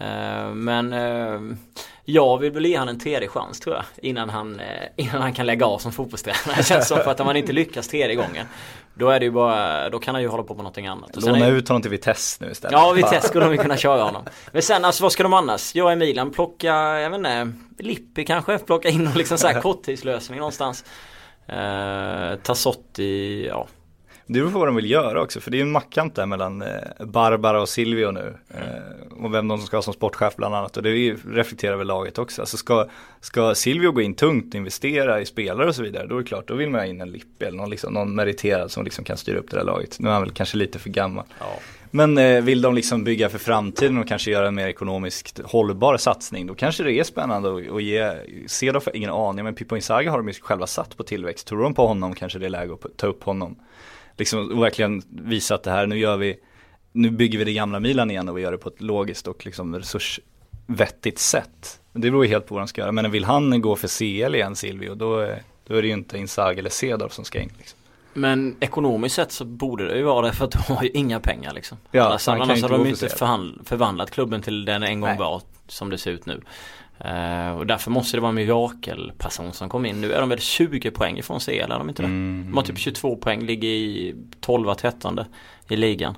Eh, men eh, jag vill väl ge han en tredje chans tror jag innan han, eh, innan han kan lägga av som fotbollstränare. Det känns som för att om han inte lyckas tredje gången då är det ju bara, då kan han ju hålla på med någonting annat. Och
Låna
är-
ut honom till Vitesse nu istället.
Ja, Vitesse skulle de kunna köra honom. Men sen alltså vad ska de annars? Jag och Milan plocka, jag vet inte, Lippi kanske? Plocka in någon liksom så här korttidslösning någonstans. Eh, Tassotti, ja.
Det beror på vad de vill göra också, för det är en mackant där mellan eh, Barbara och Silvio nu. Eh, och vem de ska ha som sportchef bland annat. Och det reflekterar väl laget också. Alltså ska, ska Silvio gå in tungt och investera i spelare och så vidare, då är det klart, då vill man ha in en Lippi eller någon, liksom, någon meriterad som liksom kan styra upp det där laget. Nu är han väl kanske lite för gammal. Men eh, vill de liksom bygga för framtiden och kanske göra en mer ekonomiskt hållbar satsning då kanske det är spännande att, att ge, se då för ingen aning men Pippo Inzaghi har de ju själva satt på tillväxt. Tror de på honom kanske det är läge att ta upp honom. Liksom verkligen visa att det här, nu gör vi, nu bygger vi det gamla Milan igen och vi gör det på ett logiskt och liksom resursvettigt sätt. Det beror ju helt på vad de ska göra. Men vill han gå för CL igen Silvio då, är- då är det ju inte Inzaghi eller Cedorf som ska in. Liksom.
Men ekonomiskt sett så borde det ju vara det för att de har ju inga pengar liksom.
Ja,
annars
han kan
annars har
inte
de ju inte förvandlat klubben till den en gång
Nej.
var som det ser ut nu. Eh, och därför måste det vara en mirakelperson som kom in. Nu är de väl 20 poäng ifrån CL, är de inte det?
Mm.
De har typ 22 poäng, ligger i 12-13 i ligan.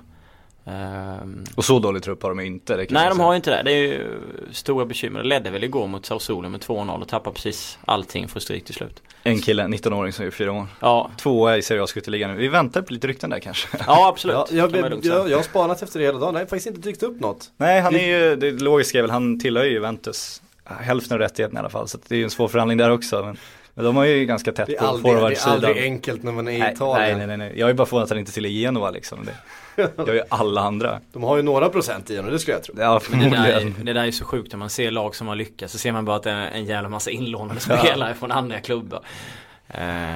Ehm,
Och så dålig trupp har de inte. Det kan
nej de har ju inte det. Det är ju stora bekymmer. Det ledde väl igår mot Sassuolo med 2-0 och tappade precis allting för stryk till slut.
En kille, 19-åring som är fyra år.
Ja,
Tvåa i Serie A-skytteligan nu. Vi väntar på lite rykten där kanske.
ja absolut.
Ja, jag, jag, jag, jag har spanat efter det hela dagen, nej faktiskt inte dykt upp något.
Nej, han är ju, det logiska är väl, han tillhör ju Juventus. Hälften av rättigheten i alla fall, så det är ju en svår förhandling där också. Men, men de har ju ganska tätt på
aldrig, det är
forwardsidan.
aldrig enkelt när man är i
Nej,
Italien.
nej, nej, nej, jag är bara förvånad att han inte till Genoa liksom. Det gör ju alla andra.
De har ju några procent i honom, det skulle jag tro.
Ja,
det där, det där är så sjukt när man ser lag som har lyckats så ser man bara att det är en jävla massa inlånade spelare från andra klubbar. Eh,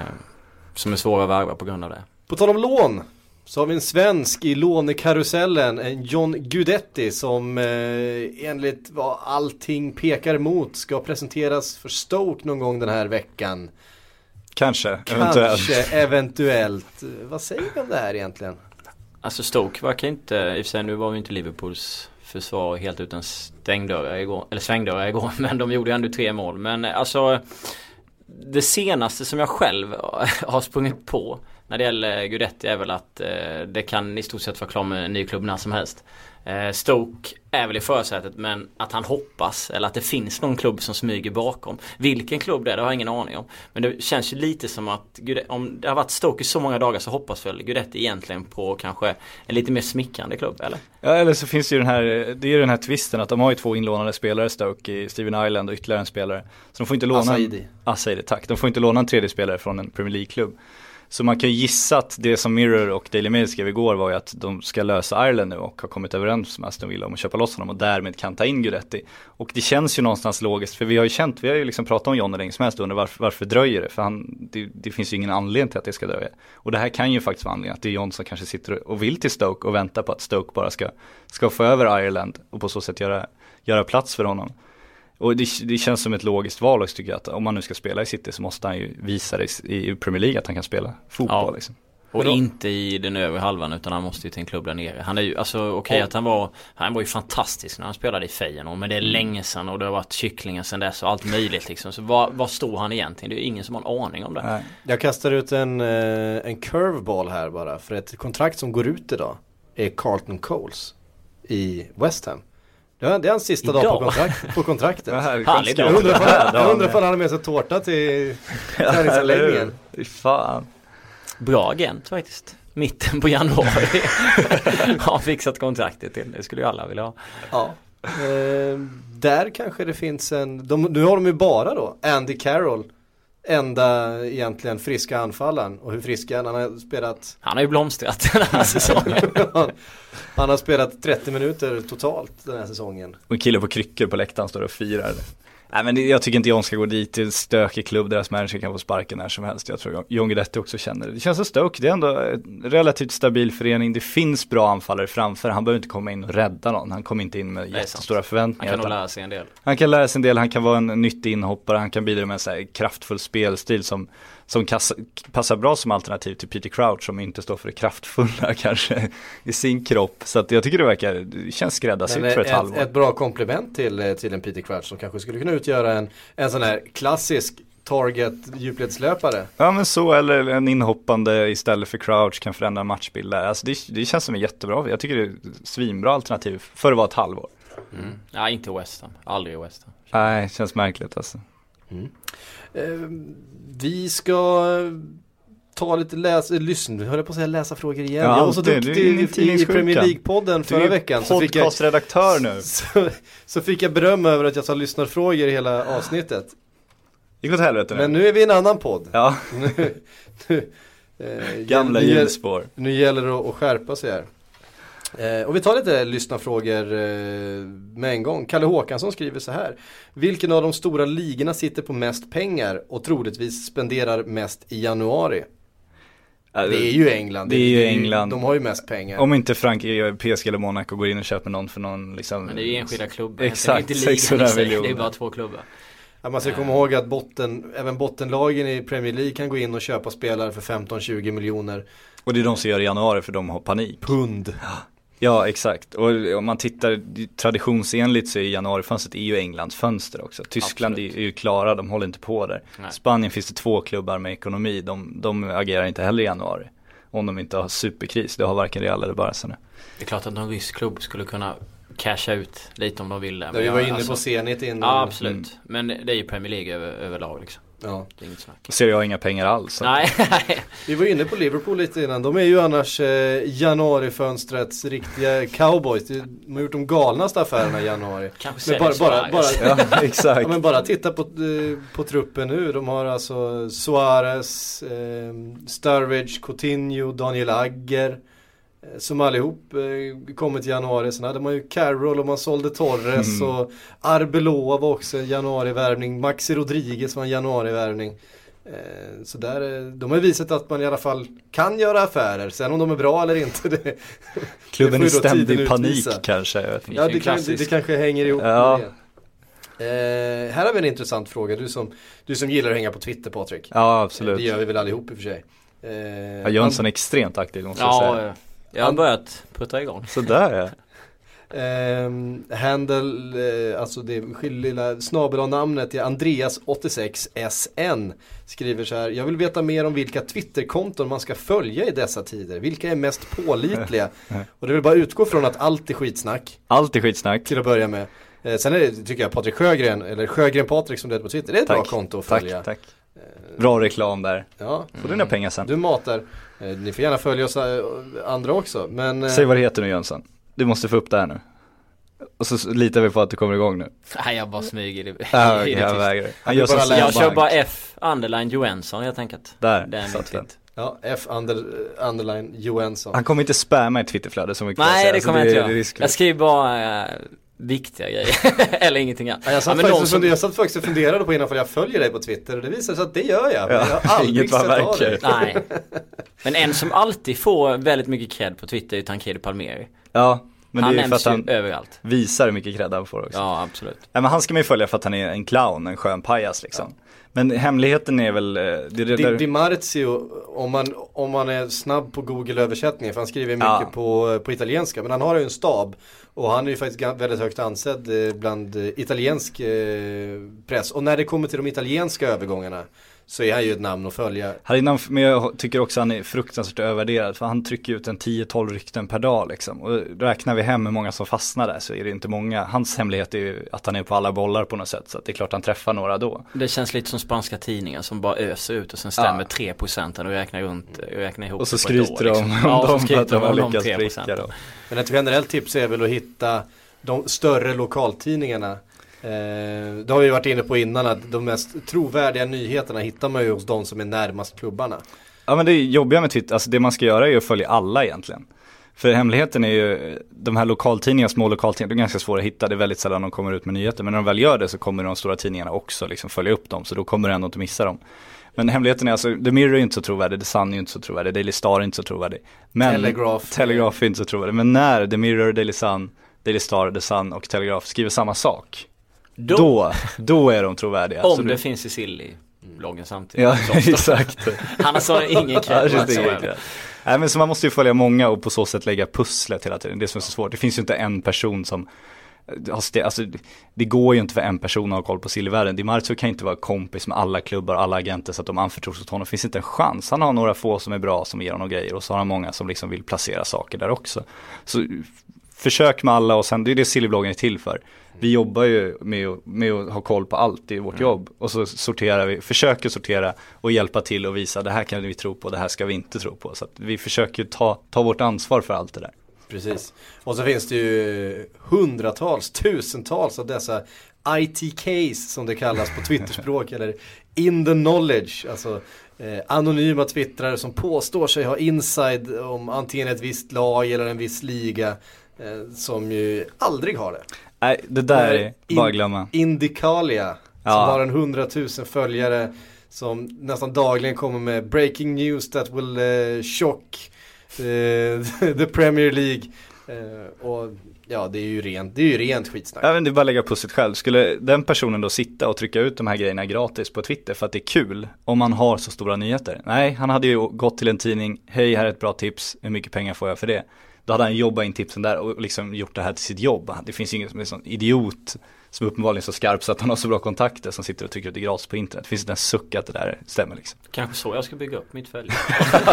som är svåra att värva på grund av det.
På tal om lån så har vi en svensk i lånekarusellen, en John Guidetti som eh, enligt vad allting pekar emot ska presenteras för Stoke någon gång den här veckan.
Kanske,
eventuellt. Kanske, eventuellt. Vad säger vi om det här egentligen?
Alltså Stoke verkar inte, i och för sig nu var ju inte Liverpools försvar helt utan stängdörrar igår, eller svängdörrar igår, men de gjorde ju ändå tre mål. Men alltså det senaste som jag själv har sprungit på när det gäller Gudetti är väl att eh, det kan i stort sett vara klar med en ny klubb när som helst. Eh, Stoke är väl i försätet men att han hoppas eller att det finns någon klubb som smyger bakom. Vilken klubb det är det har jag ingen aning om. Men det känns ju lite som att om det har varit Stoke i så många dagar så hoppas väl Gudetti egentligen på kanske en lite mer smickrande klubb eller?
Ja eller så finns det ju den här, det är ju den här twisten att de har ju två inlånade spelare Stoke i Steven Island och ytterligare en spelare. Så de får inte låna
Asaidi.
Asaidi, tack. De får inte låna en tredje spelare från en Premier League-klubb. Så man kan ju gissa att det som Mirror och Daily Mail skrev igår var ju att de ska lösa Ireland nu och har kommit överens med Aston Villa om att köpa loss honom och därmed kan ta in Gudetti. Och det känns ju någonstans logiskt för vi har ju känt, vi har ju liksom pratat om John länge som helst och undrar varför, varför dröjer det? För han, det, det, finns ju ingen anledning till att det ska dröja. Och det här kan ju faktiskt vara anledningen att det är John som kanske sitter och vill till Stoke och väntar på att Stoke bara ska, ska få över Ireland och på så sätt göra, göra plats för honom. Och det, det, känns som ett logiskt val också tycker jag att om man nu ska spela i City så måste han ju visa det i Premier League att han kan spela fotboll ja. liksom.
Och då, inte i den övre halvan utan han måste ju till en klubb där nere. Han är ju, alltså okej okay, att han var, han var ju fantastisk när han spelade i Feyenoord. Men det är mm. länge sedan och det har varit kycklingar sedan dess och allt möjligt liksom. Så vad, vad står han egentligen? Det är ju ingen som har en aning om det. Nej.
Jag kastar ut en, eh, en curveball här bara. För ett kontrakt som går ut idag är Carlton Coles i West Ham. Ja, det är hans sista Idag. dag på, kontrakt, på kontraktet.
Härlig
Jag undrar ifall han har med sig tårta till träningsanläggningen.
Fan.
Bra agent faktiskt. Mitten på januari har fixat kontraktet till. Det skulle ju alla vilja ha.
Ja. Eh, där kanske det finns en, de, nu har de ju bara då Andy Carroll enda egentligen friska anfallaren. Och hur frisk är han? Han har spelat
Han har ju blomstrat den här säsongen.
han har spelat 30 minuter totalt den här säsongen.
Och en kille på kryckor på läktaren står och firar. Nej men jag tycker inte John ska gå dit, är en stökig klubb, deras manager kan få sparken när som helst. Jag tror John Guidetti också känner det. Det känns som Stoke, det är ändå en relativt stabil förening, det finns bra anfallare framför, han behöver inte komma in och rädda någon, han kommer inte in med jättestora förväntningar.
Han kan nog lära sig en del.
Han kan lära sig en del, han kan vara en nyttig inhoppare, han kan bidra med en så kraftfull spelstil som som passar bra som alternativ till Peter Crouch som inte står för det kraftfulla kanske i sin kropp. Så att jag tycker det verkar, det känns skräddarsytt för ett, ett halvår.
Ett bra komplement till, eh, till en Peter Crouch som kanske skulle kunna utgöra en, en sån här klassisk target djupledslöpare.
Ja men så eller en inhoppande istället för crouch kan förändra matchbild där. Alltså det, det känns som en jättebra, jag tycker det är ett svinbra alternativ för att vara ett halvår.
Mm. Ja inte West Ham, aldrig West Ham.
Nej, känns märkligt alltså.
Mm. Eh, vi ska ta lite läs, lyssna, höll på att säga läsa frågor igen. Ja, jag var så det, duktig i, i Premier League-podden förra veckan.
Du är podcastredaktör nu.
Så, så, fick jag beröm över att jag sa lyssnarfrågor i hela avsnittet.
Gick åt helvete
nu. Men nu är vi i en annan podd.
Ja. nu, nu, eh, Gamla hjulspår.
Nu gäller det att skärpa sig här. Eh, och vi tar lite lyssnarfrågor eh, med en gång. Kalle Håkansson skriver så här. Vilken av de stora ligorna sitter på mest pengar och troligtvis spenderar mest i januari? Det är ju England.
Det är ju England.
De har ju mest pengar.
Om inte Frankrike, PSG eller Monaco går in och köper någon för någon liksom.
Men det är ju enskilda klubbar.
Exakt, 600 miljoner.
Det är bara två klubbar.
Ja, man ska komma ihåg att botten, även bottenlagen i Premier League kan gå in och köpa spelare för 15-20 miljoner.
Och det är de som gör i januari för de har panik.
Pund.
Ja. Ja exakt och om man tittar traditionsenligt så är januarifönstret är ju Englands fönster också. Tyskland Absolut. är ju klara, de håller inte på där. Nej. Spanien finns det två klubbar med ekonomi, de, de agerar inte heller i januari. Om de inte har superkris, det har varken Real eller Barca nu.
Det är klart att någon viss klubb skulle kunna casha ut lite om de ville.
vi var inne alltså, på Zenit innan.
Ja absolut. Mm. Men det är ju Premier League över, överlag liksom.
Ja.
Det är inget snack.
Ser jag inga pengar alls.
Nej.
Vi var inne på Liverpool lite innan. De är ju annars eh, januarifönstrets riktiga cowboys. De har gjort de galnaste affärerna i januari.
Kanske men bara, bara,
bara, ja, exakt. Ja, men bara titta på, eh, på truppen nu. De har alltså Suarez, eh, Sturridge, Coutinho, Daniel Agger. Eh, som allihop eh, kommit i januari. Sen hade man ju Carroll och man sålde Torres mm. och Arbeloa var också en januarivärvning. Maxi Rodriguez var en januarivärvning. Eh, så där, de har visat att man i alla fall kan göra affärer. Sen om de är bra eller inte det
Klubben är ständig panik kanske.
Ja det, kan, det, det, kanske hänger ihop
ja.
med det. Eh, här har vi en intressant fråga, du som, du som gillar att hänga på Twitter Patrik.
Ja absolut.
Det gör vi väl allihop i och för sig. Eh,
Ja, Jönsson är extremt aktiv måste jag
Ja,
säga.
eh, jag har börjat putta igång.
Sådär ja.
Um, handle, eh, alltså det lilla snabel namnet är Andreas86SN Skriver så här, jag vill veta mer om vilka Twitterkonton man ska följa i dessa tider. Vilka är mest pålitliga? Och det vill bara utgå från att allt är skitsnack
Allt är skitsnack.
till att börja med. Eh, sen är det, tycker jag, Patrik Sjögren, eller Sjögren Patrik som det heter på Twitter, det är ett bra konto att
tack,
följa.
tack. Bra reklam där.
Ja,
Får dina pengar sen.
du matar. Eh, ni får gärna följa oss eh, andra också, men eh,
Säg vad det heter nu Jönsson. Du måste få upp det här nu. Och så litar vi på att du kommer igång nu.
Nej jag bara smyger i det. Det
jag vägrar. Han gör
bara
Jag kör bara F, underline Johansson helt enkelt.
Där,
Det är
satt den.
fint.
ja, F under, underline Johansson.
Han kommer inte spamma i Twitterflöde som vi kan
Nej det
så
kommer jag inte
är
göra. Jag skriver bara viktiga grejer. Eller ingenting annat.
Ja, jag, satt
men
faktiskt
som-
funderade, jag satt faktiskt och funderade på innan jag följer dig på Twitter och det visar sig att det gör jag. Men
Ja,
jag har aldrig
inget vad
sett av
verkar.
Nej. Men en som alltid får väldigt mycket cred på Twitter är Tancredi Palmieri.
Ja, men
han
det är ju för att han
överallt.
visar hur mycket cred han får också.
Ja absolut.
Nej men han ska man ju följa för att han är en clown, en skön pajas liksom. Men hemligheten är väl, eh, det, det,
Di, Di Marzio, om man, om man är snabb på Google översättning, för han skriver mycket
Ja.
på, på italienska, men han har ju en stab. Och han är ju faktiskt väldigt högt ansedd eh, bland eh, italiensk eh, press. Och när det kommer till de italienska övergångarna så är han ju ett namn att följa.
innan, men jag tycker också han är fruktansvärt övervärderad för han trycker ut en 10-12 rykten per dag liksom. Och räknar vi hem hur många som fastnar där så är det inte många. Hans hemlighet är ju att han är på alla bollar på något sätt så att det är klart han träffar några då.
Det känns lite som spanska tidningar som bara öser ut och sen stämmer 3% och räknar runt, räknar ihop
Och så skryter de om
liksom. Ja,
dem för
skryter
att de har
om
lyckats
3%.
pricka då.
Men ett generellt tips är väl att hitta de större lokaltidningarna. Eh, det har vi varit inne på innan att de mest trovärdiga nyheterna hittar man ju hos de som är närmast klubbarna.
Ja men det jobbiga med Twitter, alltså det man ska göra är ju att följa alla egentligen. För hemligheten är ju, de här lokaltidningarna, små lokaltidningar, de är ganska svåra att hitta, det är väldigt sällan de kommer ut med nyheter. Men när de väl gör det så kommer de stora tidningarna också liksom följa upp dem, så då kommer du ändå inte missa dem. Men hemligheten är alltså, The Mirror är inte så trovärdig, The Sun är inte så trovärdig, Daily Star är inte så trovärdig. Men,
Telegraph.
Telegraph är inte så trovärdig. Men när The Mirror, Daily Sun, Daily Star, The Sun och Telegraph skriver samma sak,
Då,
då, då är de trovärdiga.
Om
du-
det finns i Silly-bloggen samtidigt.
Ja, exakt.
Han har ingen cred.
Nej men så man måste ju följa många och på så sätt lägga pusslet hela tiden. Det som är så svårt. Det finns ju inte en person som Alltså, det går ju inte för en person att ha koll på silvervärlden. Di Marzio kan inte vara kompis med alla klubbar och alla agenter så att de anförtros åt honom. Det finns inte en chans. Han har några få som är bra som ger honom grejer och så har han många som liksom vill placera saker där också. Så försök med alla och sen, det är det Sillybloggen är till för. Vi jobbar ju med, att- med att ha koll på allt i vårt jobb och så sorterar vi, försöker sortera och hjälpa till och visa det här kan vi tro på, det här ska vi inte tro på. Så vi försöker ta, ta vårt ansvar för allt det där.
Precis. Och så finns det ju hundratals, tusentals av dessa ITKs som det kallas på Twitterspråk eller in the knowledge. Alltså eh, anonyma twittrare som påstår sig ha inside om antingen ett visst lag eller en viss liga. Eh, som ju aldrig har det.
Nej, det där är bara glömma.
Indicalia som
Ja.
har en hundratusen följare som nästan dagligen kommer med breaking news that will eh, shock eh, the Premier League. Eh, och ja, det är ju rent, det är ju rent skitsnack.
Ja men det är bara att lägga pusslet själv. Skulle den personen då sitta och trycka ut de här grejerna gratis på Twitter för att det är kul om man har så stora nyheter? Nej, han hade ju gått till en tidning, hej här är ett bra tips, hur mycket pengar får jag för det? Då hade han jobbat in tipsen där och liksom gjort det här till sitt jobb. Det finns ju ingen som är sån idiot som uppenbarligen är så skarp så att han har så bra kontakter som sitter och tycker att det är gratis på internet. Det finns inte en suck att det där stämmer liksom.
Kanske så jag ska bygga upp mitt följe.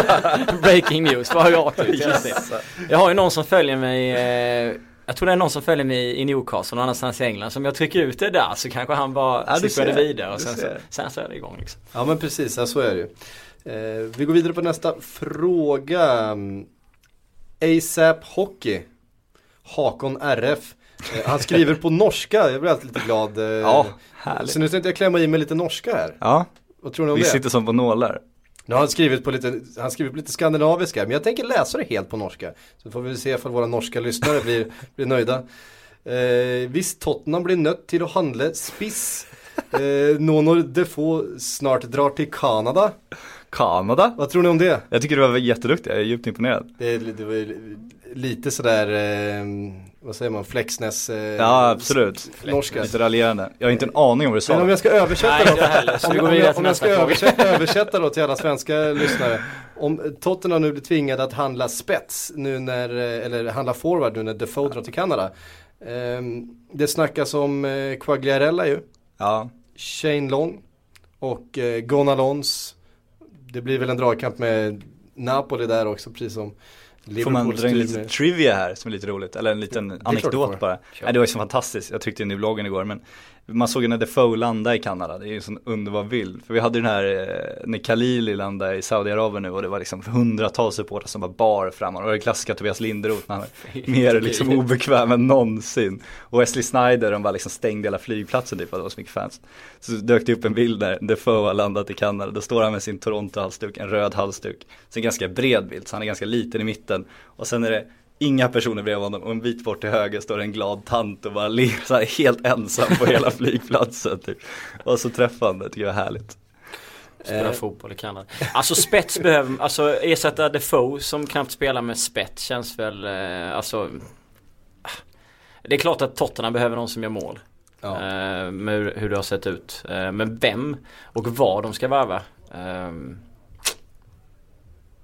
Breaking news, bara rakt ut hela tiden. Jag har ju någon som följer mig eh, jag tror det är någon som följer mig i Newcastle någon annanstans i England. Så om jag trycker ut det där så kanske han bara
Ja,
slipper det vidare och sen så, sen så är det igång liksom.
Ja men precis, ja, så är det ju. Eh, vi går vidare på nästa fråga. ASAP Hockey. Hakon RF. Eh, han skriver på norska, jag blir alltid lite glad. Eh,
Ja, härligt.
Så nu tänkte jag klämma i mig lite norska här.
Ja,
Vad tror ni om
vi
det?
sitter som på nålar.
Nu har han skrivit på lite, han skrivit på lite skandinaviska, men jag tänker läsa det helt på norska. Så får vi se ifall våra norska lyssnare blir, blir nöjda. Eh, visst Tottenham blir nött till att handla spiss. Eh, Nånor Defoe snart drar till Kanada.
Kanada?
Vad tror ni om det?
Jag tycker du var jätteduktig, jag är djupt imponerad.
Det, det var ju lite sådär, eh, vad säger man, Flexnäs eh,
Ja absolut,
norska.
lite raljerande. Jag har inte en aning om vad du
Men om
sa.
jag ska översätta
Nej,
då,
heller,
om, jag,
till
om jag ska översätta, översätta då till alla svenska lyssnare. Om Tottenham nu blir tvingade att handla spets nu när, eh, eller handla forward nu när Defoe drar till Kanada. Ehm, det snackas om eh, Quagliarella ju,
Ja,
Shane Long och eh, Gonalons. Det blir väl en dragkamp med Napoli där också precis som
får man
Liverpool
dra in lite trivia här som är lite roligt, eller en liten anekdot bara. Nej, det var ju så fantastiskt, jag tryckte in i bloggen igår men man såg ju när Defoe landade i Kanada, det är ju en sån underbar bild. För vi hade den här, eh, när Khalili landade i Saudiarabien nu och det var liksom hundratals supportrar som bara bar fram och det var klassiska Tobias Linderoth han är mer liksom obekväm än någonsin. Och Wesley Snyder, de bara liksom stängde hela flygplatsen typ för det var så mycket fans. Så dök det upp en bild där Defoe har landat i Kanada, då står han med sin Toronto-halsduk, en röd halsduk. Så en ganska bred bild, så han är ganska liten i mitten. Och sen är det inga personer bredvid honom och en bit bort till höger står en glad tant och bara ler så här helt ensam på hela flygplatsen typ. Och så träffande, tycker jag är härligt.
Spela
Eh.
fotboll i Kanada. Alltså spets behöver, alltså ersätta Defoe som knappt spelar med spets känns väl, eh, alltså Det är klart att Tottenham behöver någon som gör mål.
Ja.
Eh, med hur, hur det har sett ut. Eh, men vem och vad de ska värva. Eh,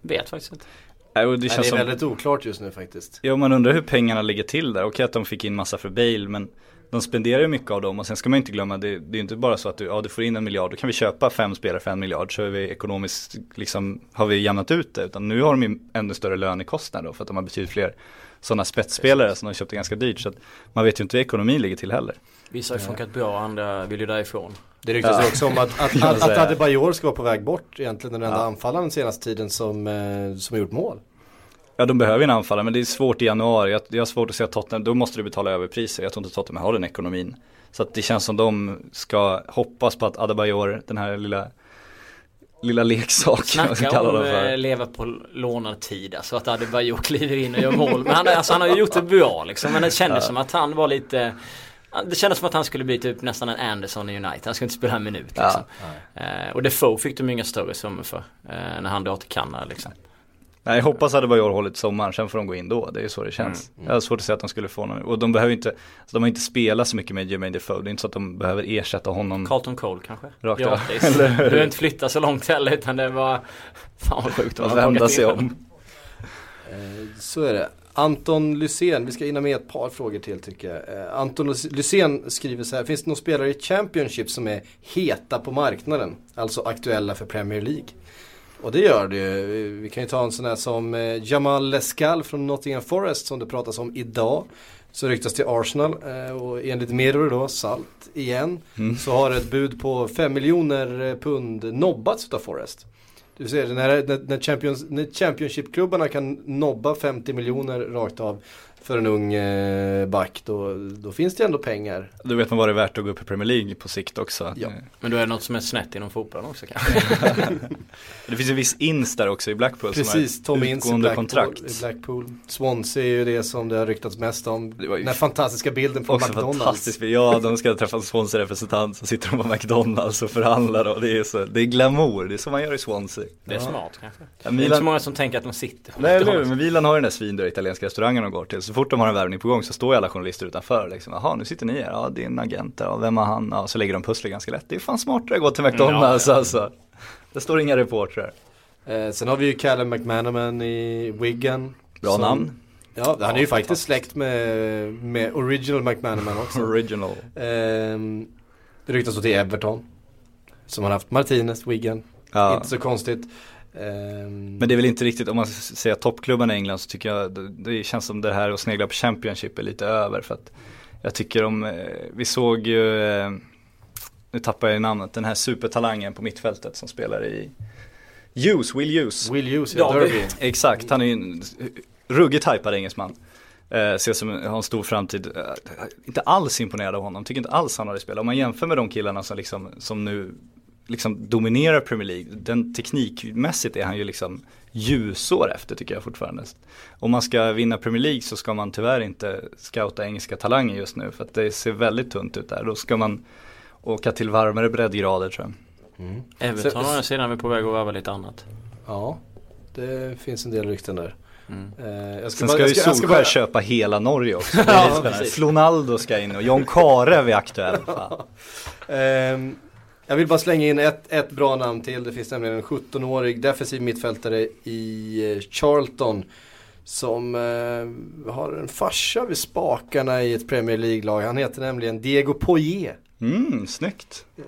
vet faktiskt inte.
Det
Nej,
känns
det är
som,
väldigt oklart just nu faktiskt.
ja man undrar hur pengarna ligger till där. Okej att de fick in massa för Bale men de spenderar ju mycket av dem och sen ska man inte glömma det, det är ju inte bara så att du, ja, du får in en miljard, då kan vi köpa fem spelare för en miljard så är vi ekonomiskt, liksom, har vi jämnat ut det. Utan nu har de ju ännu större lönekostnader då för att de har betydligt fler sådana spetsspelare som de köpte ganska dyrt. Så att man vet ju inte hur ekonomin ligger till heller.
Vissa har ju funkat bra, andra vill ju därifrån.
Det ryktas
Ja.
också om att, att, att, att. Adebayor ska vara på väg bort egentligen den enda
Ja.
anfallaren den senaste tiden som, eh, som har gjort mål.
Ja de behöver ju en anfallare men det är svårt i januari. Jag, jag har svårt att se att Tottenham, då måste du betala överpriser. Jag tror inte Tottenham har den ekonomin. Så att det känns som de ska hoppas på att Adebayor, den här lilla Lilla jag
Snacka
kalla
om
för.
eh, leva på lånad tid. Alltså att Adebayor kliver in och gör mål. Men han, alltså, han har ju gjort det bra liksom. Men det kändes som att han var lite det kändes som att han skulle bli typ nästan en Anderson i United. Han skulle inte spela en minut liksom. Eh, och Defoe fick de inga större summor för. Eh, när han drar till Kanada liksom.
Nej jag hoppas Adebayor hållit sommaren, sen får de gå in då. Det är ju så det känns.
Mm,
Jag har svårt att säga att de skulle få någon. Och de behöver inte, alltså, de har inte spelat så mycket med Jermaine Defoe. Det är inte så att de behöver ersätta honom.
Carlton Cole kanske?
Rakt. Eller
Du behöver inte flytta så långt heller utan det var Fan vad sjukt
Att vända sig om.
Eh, så är det. Anton Lysén, vi ska hinna med ett par frågor till tycker jag. Eh, Anton Lys- Lysén skriver så här, finns det några spelare i Championship som är heta på marknaden? Alltså aktuella för Premier League? Och det gör det ju. Vi kan ju ta en sån här som eh, Jamal Lescal från Nottingham Forest som det pratas om idag. Så ryktas till Arsenal eh, och enligt Mirror då, salt igen.
Mm.
Så har ett bud på 5 miljoner pund nobbats utav Forest. Du ser, när, när, när, Champions, när Championship-klubbarna kan nobba 50 miljoner rakt av för en ung eh, back, då, då finns det ändå pengar.
Då vet man vad det är värt att gå upp i Premier League på sikt också.
Ja.
Eh,
Men då är det något som är snett inom fotbollen också kanske.
Det finns ju viss ins där också i Blackpool
Precis,
som
Tom
har utgående
Blackpool,
kontrakt.
i Blackpool. Swansea är ju det som det har ryktats mest om.
Det var ju
Den här fantastiska bilden från
Också
McDonalds.
fantastiskt, ja de ska träffa en Swansea-representant så sitter de på McDonalds och förhandlar och det är så, det är glamour, det är som man gör i Swansea.
Det är
Ja.
smart kanske.
Ja,
Det är inte så
Milan,
många som tänker att de sitter på
nej
McDonald's.
men Milan har ju den där svindyra italienska restaurangen de går till. Så fort de har en värvning på gång så står ju alla journalister utanför liksom. Jaha nu sitter ni här, ja din agent där, ja, vem har han? Ja, så lägger de pusslet ganska lätt. Det är fan smartare att gå till McDonalds
Ja, ja.
alltså. Det står inga reportrar.
Eh, sen har vi ju Callum McManaman i Wigan.
Bra
som-
namn,
Ja, han är ju
Ja,
faktiskt släkt med, med Original McManaman också.
original.
Ehm, det ryktas då till Everton. Som har haft Martinez, Wigan.
Ja.
Inte så konstigt. Ehm,
Men det är väl inte riktigt, om man ska säga toppklubbarna i England så tycker jag det, det känns som det här att snegla på Championship är lite över för att jag tycker om, eh, vi såg ju, eh, nu tappar jag namnet, den här supertalangen på mittfältet som spelar i Hughes, Will Hughes.
Will Hughes, ja. Derby.
Exakt, han är ju en ruggigt hypad engelsman. Eh, ser som har en stor framtid. Eh, inte alls imponerad av honom, tycker inte alls han har det spelat. Om man jämför med de killarna som, liksom, som nu liksom dominerar Premier League. Den teknikmässigt är han ju liksom ljusår efter tycker jag fortfarande. Om man ska vinna Premier League så ska man tyvärr inte scouta engelska talanger just nu. För att det ser väldigt tunt ut där. Då ska man åka till varmare breddgrader tror jag.
Mm.
Everton å andra sidan är på väg att värva lite annat.
Ja, det finns en del rykten där.
Mm.
Eh, jag
Sen
bara-
ska ju Solskjaer
bara-
köpa hela Norge också.
Ja.
Flonaldo ska in och John Carew är aktuell. Fan.
Jag vill bara slänga in ett, ett bra namn till. Det finns nämligen en 17-årig defensiv mittfältare i eh, Charlton. Som eh, har en farsa vid spakarna i ett Premier League-lag. Han heter nämligen Diego Poirier.
Mm, snyggt.
Eh,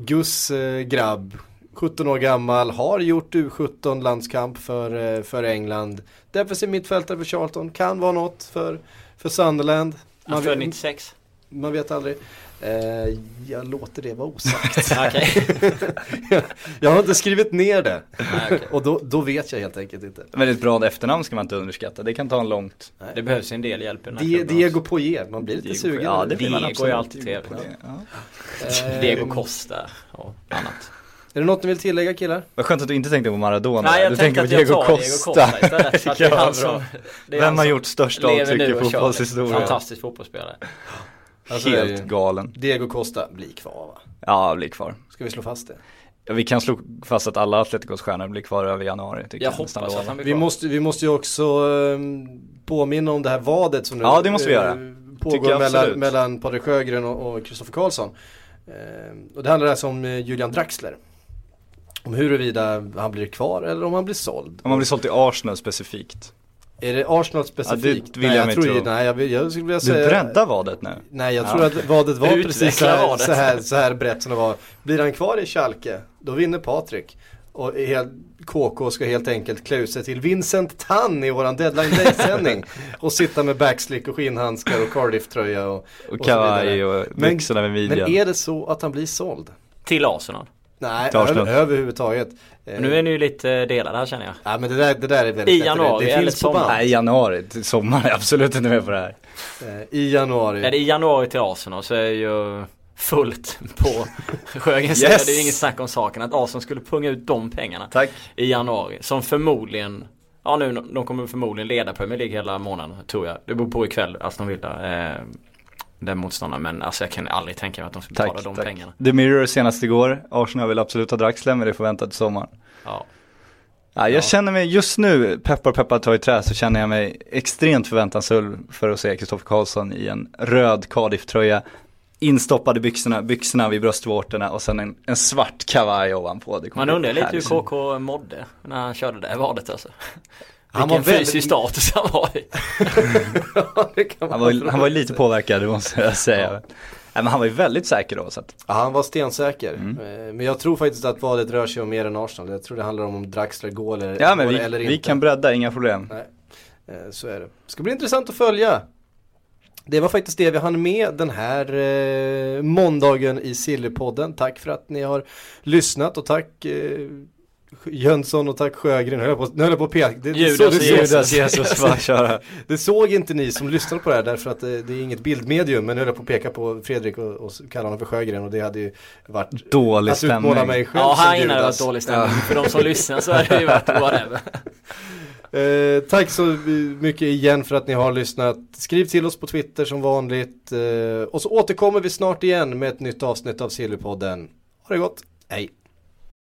Gus eh, grabb. 17 år gammal, har gjort U17 landskamp för, eh, för England. Defensiv mittfältare för Charlton, kan vara något för, för Sunderland.
Han född
vet,
96.
man vet aldrig. Eh, jag låter det vara osagt. Jag har inte skrivit ner det.
Nej.
Och då, då vet jag helt enkelt inte.
Väldigt bra efternamn ska man inte underskatta. Det kan ta en långt.
Det behövs en del hjälp i den här
Die,
klubben
Diego Poirier, man blir lite
Diego-
sugen.
Ja, det blir man
Diego är alltid trevligt.
Ja.
Eh,
Diego Costa och annat.
Är det något ni vill tillägga killar?
Vad skönt att du inte tänkte på Maradona.
Nej jag
du
tänkte
på Diego
tar Diego
Costa.
Costa istället. För att det är
Ja,
han
bra.
som, det är
Vem har gjort störst avtryck i fotbollshistorien?
Fantastisk fotbollsspelare.
Alltså,
Helt galen.
Diego Costa blir kvar va?
Ja, blir kvar.
Ska vi slå fast det?
Ja, vi kan slå fast att alla Atleticos stjärnor blir kvar över januari. tycker
Jag
nästan
hoppas att han blir
Vi
kvar.
måste, vi måste ju också ehm, påminna om det här vadet som nu
Ja, det måste vi göra.
eh, pågår
jag
mellan, mellan Patrik Sjögren och Kristoffer Karlsson. Ehm, och det handlar alltså om eh, Julian Draxler. Om huruvida han blir kvar eller om han blir såld.
Om man blir såld till Arsenal specifikt.
Är det Arsenal specifikt?
det vill
nej,
jag
tror,
tro.
Nej, jag, jag skulle vilja
Du breddar vadet nu.
Nej jag
Ja.
tror att vadet var
Utveckla
precis så här,
vadet.
så, här, så här brett som det var. Blir han kvar i Schalke, då vinner Patrik. Och KK ska helt enkelt klä ut sig till Vincent Tann i våran deadline day-sändning. och sitta med backslick och skinnhandskar och Cardiff-tröja och,
Och
så
kavaj och
Men-
byxorna vid midjan.
Men är det så att han blir såld?
Till Arsenal.
Nej, över, överhuvudtaget. Eh,
Nu är ni ju lite delade här känner jag.
Ja men det där, det där är väldigt
I januari
det, det
eller sommar?
Nej, januari till sommaren är absolut inte med på det här.
Eh, I januari.
Är det i januari till Arsenal så är ju fullt på Sjögrens.
Yes.
Det är ju inget snack om saken att Arsenal skulle punga ut de pengarna
Tack.
i januari. Som förmodligen, ja nu, de kommer förmodligen leda Premier League hela månaden tror jag. Det beror på ikväll, Aston Villa. Eh, den motståndaren men alltså jag kan aldrig tänka mig att de skulle betala
Tack,
de
tack.
pengarna.
The Mirror senast igår. Arsenal vill absolut ha Draxler men det får vänta till sommaren.
Ja.
Ja, jag
Ja.
känner mig just nu, peppar peppar ta i trä, så känner jag mig extremt förväntansfull för att se Kristoffer Karlsson i en röd Cardiff-tröja. Instoppade byxorna, byxorna vid bröstvårtorna och sen en, en svart kavaj ovanpå. Det
Man undrar lite hur. KK mådde när han körde det vadet alltså.
Han
Vilken
var väldigt-
fysisk status han var i.
Ja,
Han var, han var ju lite påverkad, det måste jag säga. Nej, men han var ju väldigt säker då. Så att,
Ja, han var stensäker.
Mm.
Eh, Men jag tror faktiskt att vadet rör sig om mer än Arsenal. Jag tror det handlar om om Draxler går eller,
ja men
går
vi,
eller
vi
inte.
kan bredda, inga problem.
Nej, eh, så är det. Ska bli intressant att följa. Det var faktiskt det vi hann med den här eh, måndagen i Sillypodden. Tack för att ni har lyssnat och tack eh, Jönsson och tack Sjögren. Nu höll jag på, nu höll jag på att peka. Det,
Judas
det,
Jesus.
såg,
Judas Jesus, bara köra.
det såg inte ni som lyssnade på det här därför att det, det är inget bildmedium. Men nu höll jag på att peka på Fredrik och, och kalla honom för Sjögren och det hade ju varit
Dålig
att utmåla
stämning.
mig själv
Ja, här inne hade det varit dålig stämning. För de som lyssnar så hade det ju varit whatever.
Eh, tack så mycket igen för att ni har lyssnat. Skriv till oss på Twitter som vanligt. Eh, och så återkommer vi snart igen med ett nytt avsnitt av Sillypodden. Ha det gott, hej!